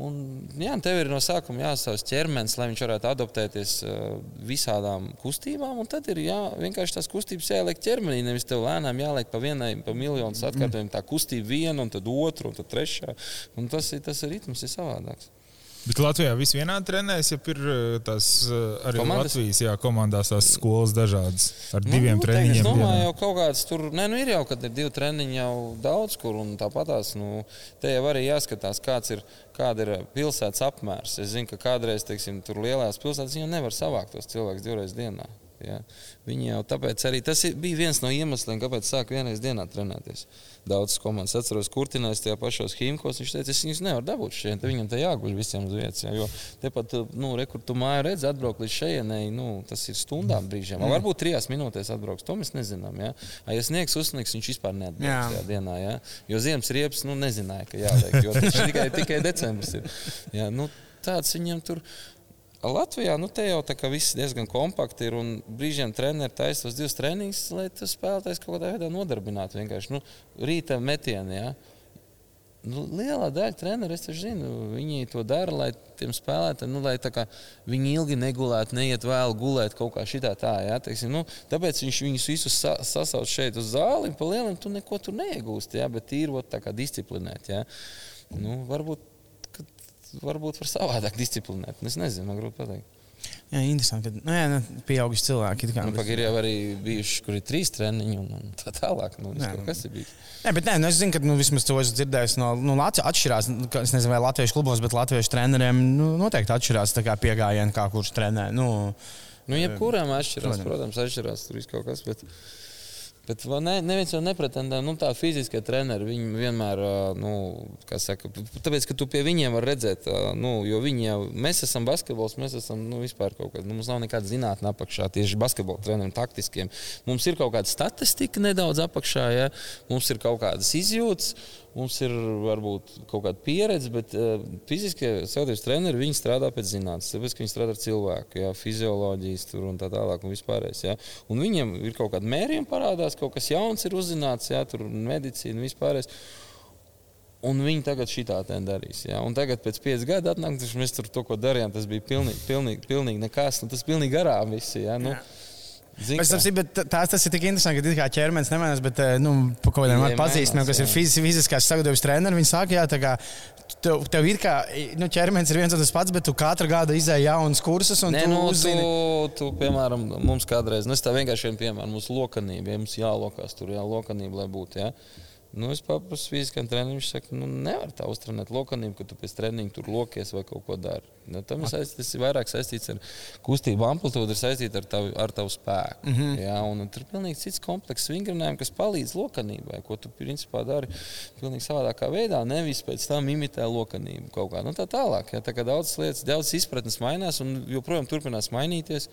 Un, jā, tev ir no sākuma jāsastāv ķermenis, lai viņš varētu adaptēties uh, visādām kustībām. Tad ir jā, vienkārši tās kustības jāieliek ķermenī. Nevis tev lēnām jāliek pa vienai, pa miljonu atkārtojumiem. Tā kustība viena, un tad otra, un tad trešā. Un tas, tas ir ritms, ir savādāks. Bet Latvijā viss vienādi trenējas, ja ir eh, tās eh, arī Komandas? Latvijas jā, komandās tās skolas dažādas ar nu, diviem nu, treniņiem. Es domāju, jau kaut kāds tur, nē, nu ir jau, kad ir divi treniņi jau daudz kur, un tāpatās, nu, te jau arī jāskatās, kāds ir, kāda ir pilsētas apmērs. Es zinu, ka kādreiz, teiksim, tur lielās pilsētās jau nevar savākt tos cilvēkus divreiz dienā. Ja? Viņi jau tāpēc arī tas bija viens no iemesliem, kāpēc sāk vienreiz dienā trenēties. Daudzas komandas atceros, kurtinājis tajā pašos himkos. Viņš teica, es viņus nevaru dabūt šeit, viņam te jāguļ visiem uz vietas. Ja? Jo tepat, nu, re, kur tu māju redzi, atbraukt līdz šejienei, nu, tas ir stundām brīžiem. Mm. Varbūt trijās minūtēs atbrauks, to mēs nezinām. Ja, ja sniegs uzsniegs, viņš vispār neatbrauks tajā dienā. Ja? Jo ziemas riepas, nu, nezināja, ka jāliek, jo tas tikai, tikai decembris ir. Ja? Nu, tāds viņam tur ir Latvijā nu, te jau tā kā viss diezgan kompakti ir. Brīžiem treniņš taisa tos divus treniņus, lai tas spēlētājs kaut kādā veidā nodarbinātu. Vienkārši nu, rīta metienā. Ja. Nu, lielā daļa treneru, es zinu, viņi to dara, lai tiem spēlētājiem, nu, lai kā, viņi ilgi negulētu, neiet vēl gulēt kaut kā šitā tā. Ja, teiksim, nu, tāpēc viņš viņus visus sa sasauc šeit uz zāli, un pa lielam tu neko tur neiegūsti, ja, bet tīrot tā kā disciplinēt. Ja. Nu, varbūt varbūt var savādāk disciplinēt. Es nezinu, man grūti pateikt. Jā, interesanti. Ka, nu, jā, nu, pieauguši cilvēki. Kā, nu, bet... Ir jau arī bijuši, kur ir trīs treniņi un, tā tālāk. Nu, jā, nu, kas ir bijis? Nē, bet nē, nu, es zinu, ka nu, vismaz to esmu dzirdējis no nu, Latvijas. Atšķirās, nu, es nezinu, vai latviešu klubos, bet latviešu treneriem nu, noteikti atšķirās pieejami, kā kurš trenē. Nu, nu, jebkuram atšķirās, protams, atšķirās tur kaut kas. Bet... Bet ne, neviens jau nepretendē, nu, tā fiziskie treneri. Viņi vienmēr, nu, kā saka, tāpēc, ka tu pie viņiem vari redzēt, nu, jo viņi jau, mēs esam basketbols, mēs esam, nu, vispār kaut kāda, nu, mums nav nekāda zinātnē apakšā, tieši basketbola treneriem taktiskiem. Mums ir kaut kāda statistika nedaudz apakšā, ja? mums ir kaut kādas izjūtas. Mums ir varbūt kaut kāda pieredze, bet uh, fiziskie savienības treneri viņi strādā pēc zinātnes, tāpēc, viņi strādā ar cilvēku, jā, fizioloģijas un tā tālāk. Un vispārējais, jā. un viņiem ir kaut kāda mērījuma parādās, kaut kas jauns ir uzzināts, jā, tur medicīna vispārējais. Un viņi tagad šitā tā darīs. Ja? Un tagad, pēc pieciem gadiem, atnāk, mēs tur to, ko darījām, tas bija pilnīgi, pilnīgi, pilnīgi nekas. Tas bija pilnīgi garām visi. Ja? Nu, Jā. Es saprotu, bet tās, tas ir tik interesanti, ka kā ķermenis nemainās, bet eh, nu, kaut kādiem pazīstamiem, kas jā. ir fiz, fiziskās sagatavības treneri, viņi saka, jā, tā kā tev, tev ir kā nu, ķermenis ir viens un tas pats, bet tu katru gadu izēji jaunus kursus. Nē, tu, nu, uzzini... tu, tu, piemēram, mums kādreiz, nu, es tā vienkārši vienu piemēru, mums lokanība, ja mums jālokās tur, jā, lokanība, lai būtu. Jā. Nu, es paprasu fiziskam trenerim, viņš saka, nu, nevar tā uztrenēt lokanību, ka tu pēc treniņa tur lokies vai kaut ko dari. Nu, tam ir saistīts, tas ir vairāk saistīts ar kustību amplitūdu, ir saistīts ar tavu, ar tavu spēku. Mm -hmm. jā, un, un tur ir pilnīgi cits komplekss vingrinājums, kas palīdz lokanībai, ko tu principā dari pilnīgi savādākā veidā, nevis pēc tam imitē lokanību kaut kā. Nu, tā tālāk, jā, tā kā daudzas lietas, daudzas izpratnes mainās un joprojām turpinās mainīties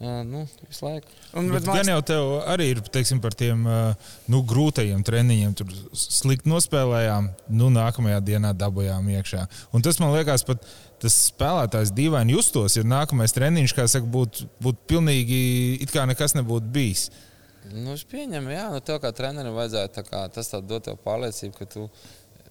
jā, nu, visu laiku. Un, bet, bet gan jau tev arī ir teiksim, par tiem nu, grūtajiem treniņiem. Tur slikti nospēlējām, nu, nākamajā dienā dabūjām iekšā. Un tas man liekas, pat tas spēlētājs dīvaini justos, ja nākamais treniņš, kā saka, būtu būt pilnīgi it kā nekas nebūtu bijis. Nu, es pieņemu, jā, nu, tev kā trenerim vajadzētu kā, tas dot tev pārliecību, ka, tu,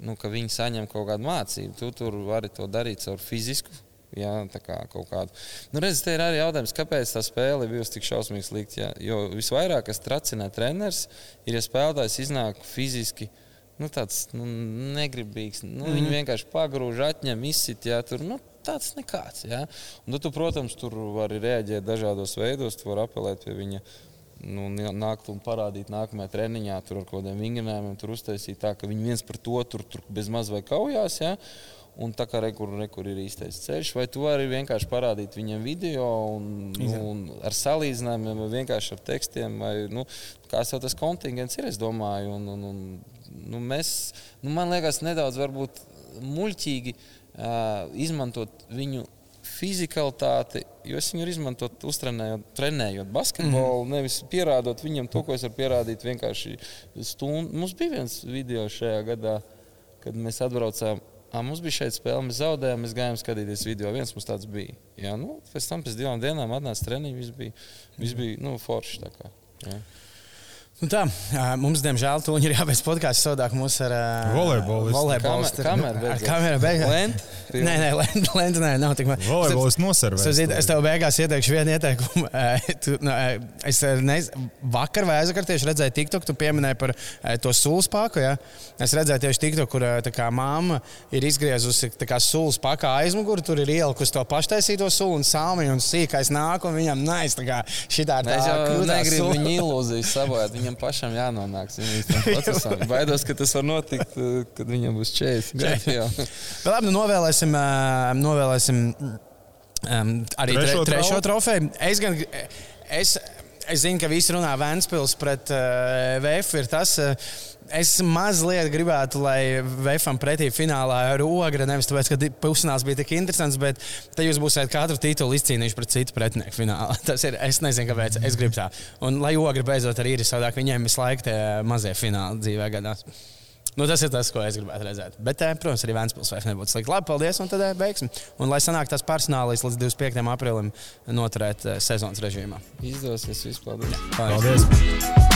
nu, ka viņi saņem kaut kādu mācību. Tu tur vari to darīt caur fizisku. Jā, tā kā kaut kāda. Nu, redz, te ir arī jautājums, kāpēc tā spēle bijusi tik šausmīgi slikta. Jo visvairāk, kas tracinē treneris, ir, ja spēlētājs iznāk fiziski nu, tāds nu, negribīgs. Nu, mm. Viņi mhm. vienkārši pagrūž, atņem, izsit. Jā, tur, nu, tāds nekāds. Jā. Un, tu, protams, tur var reaģēt dažādos veidos. Tu vari apelēt pie viņa. Nu, nākt un parādīt nākamajā treniņā, tur ar kaut kādiem vingrinājumiem, tur uztaisīt tā, ka viņi viens par to tur, tur bez maz vai kaujās. Ja? Un tā kā rekur, rekur ir īstais ceļš, vai tu vari vienkārši parādīt viņam video un, nu, un ar salīdzinājumiem, vai vienkārši ar tekstiem, vai nu, kāds jau tas kontingents ir, es domāju. Un, un, un, nu, mēs, nu, man liekas, nedaudz muļķīgi uh, izmantot viņu fizikalitāti, jo es viņu izmantoju, uztrenējot, trenējot basketbolu, mm -hmm. nevis pierādot viņam to, ko es varu pierādīt vienkārši stundu. Mums bija viens video šajā gadā, kad mēs atbraucām. À, mums bija šeit spēle, mēs zaudējām, mēs gājām skatīties video. Viens mums tāds bija. Jā, nu, pēc tam, pēc divām dienām, atnāca treniņš, viss bija, viss bija nu, forši. Kā. Nu tā, mums, diemžēl, to ir jābeidz podkāsts. Savādāk mums ar uh, volejbolu. Volejbols ir kamera. Kamera beigās. Nē, nē, lenta, lenta nē, nav tik maz. Volejbols noservēs. Es tev beigās ieteikšu vienu ieteikumu. tu, no, es nez, vakar vai aizvakar tieši redzēju TikTok, tu pieminēji par to sūlas paku. Ja? Es redzēju tieši TikTok, kur kā, mamma ir izgriezusi sūlas pakā aizmuguri. Tur ir ielikusi to paštaisīto sulu un salmi un sīkais nāk un viņam nais. Tā kā šitā tā. Es jau negribu viņu ilūzijas sabojāt viņam pašam jānonāk līdz procesam. Baidos, ka tas var notikt, eh, kad viņam būs 40 gadi. Bet labi, nu novēlēsim, eh, novēlēsim um, arī trešo, tre, trešo trofeju. Es, gan, es, es zinu, ka visi runā Vēnspils pret uh, VF. Ir tas, uh, es mazliet gribētu, lai Vēfam pretī finālā ir ogra. Nevis tāpēc, ka pusfināls bija tik interesants, bet te jūs būsiet katru titulu izcīnījuši pret citu pretinieku finālā. Tas ir, es nezinu, kāpēc. Es gribu tā. Un lai ogra beidzot arī ir savādāk, viņiem visu laiku tie mazie fināli dzīvē gadās. Nu, tas ir tas, ko es gribētu redzēt. Bet, eh, protams, arī Vēncpils vairs nebūtu slikti. Labi, paldies, un tad eh, veiksim. Un lai sanāk tās personālais līdz 25. aprīlim eh, noturēt sezonas režīmā. Izdosies, vispār. Paldies! paldies. paldies.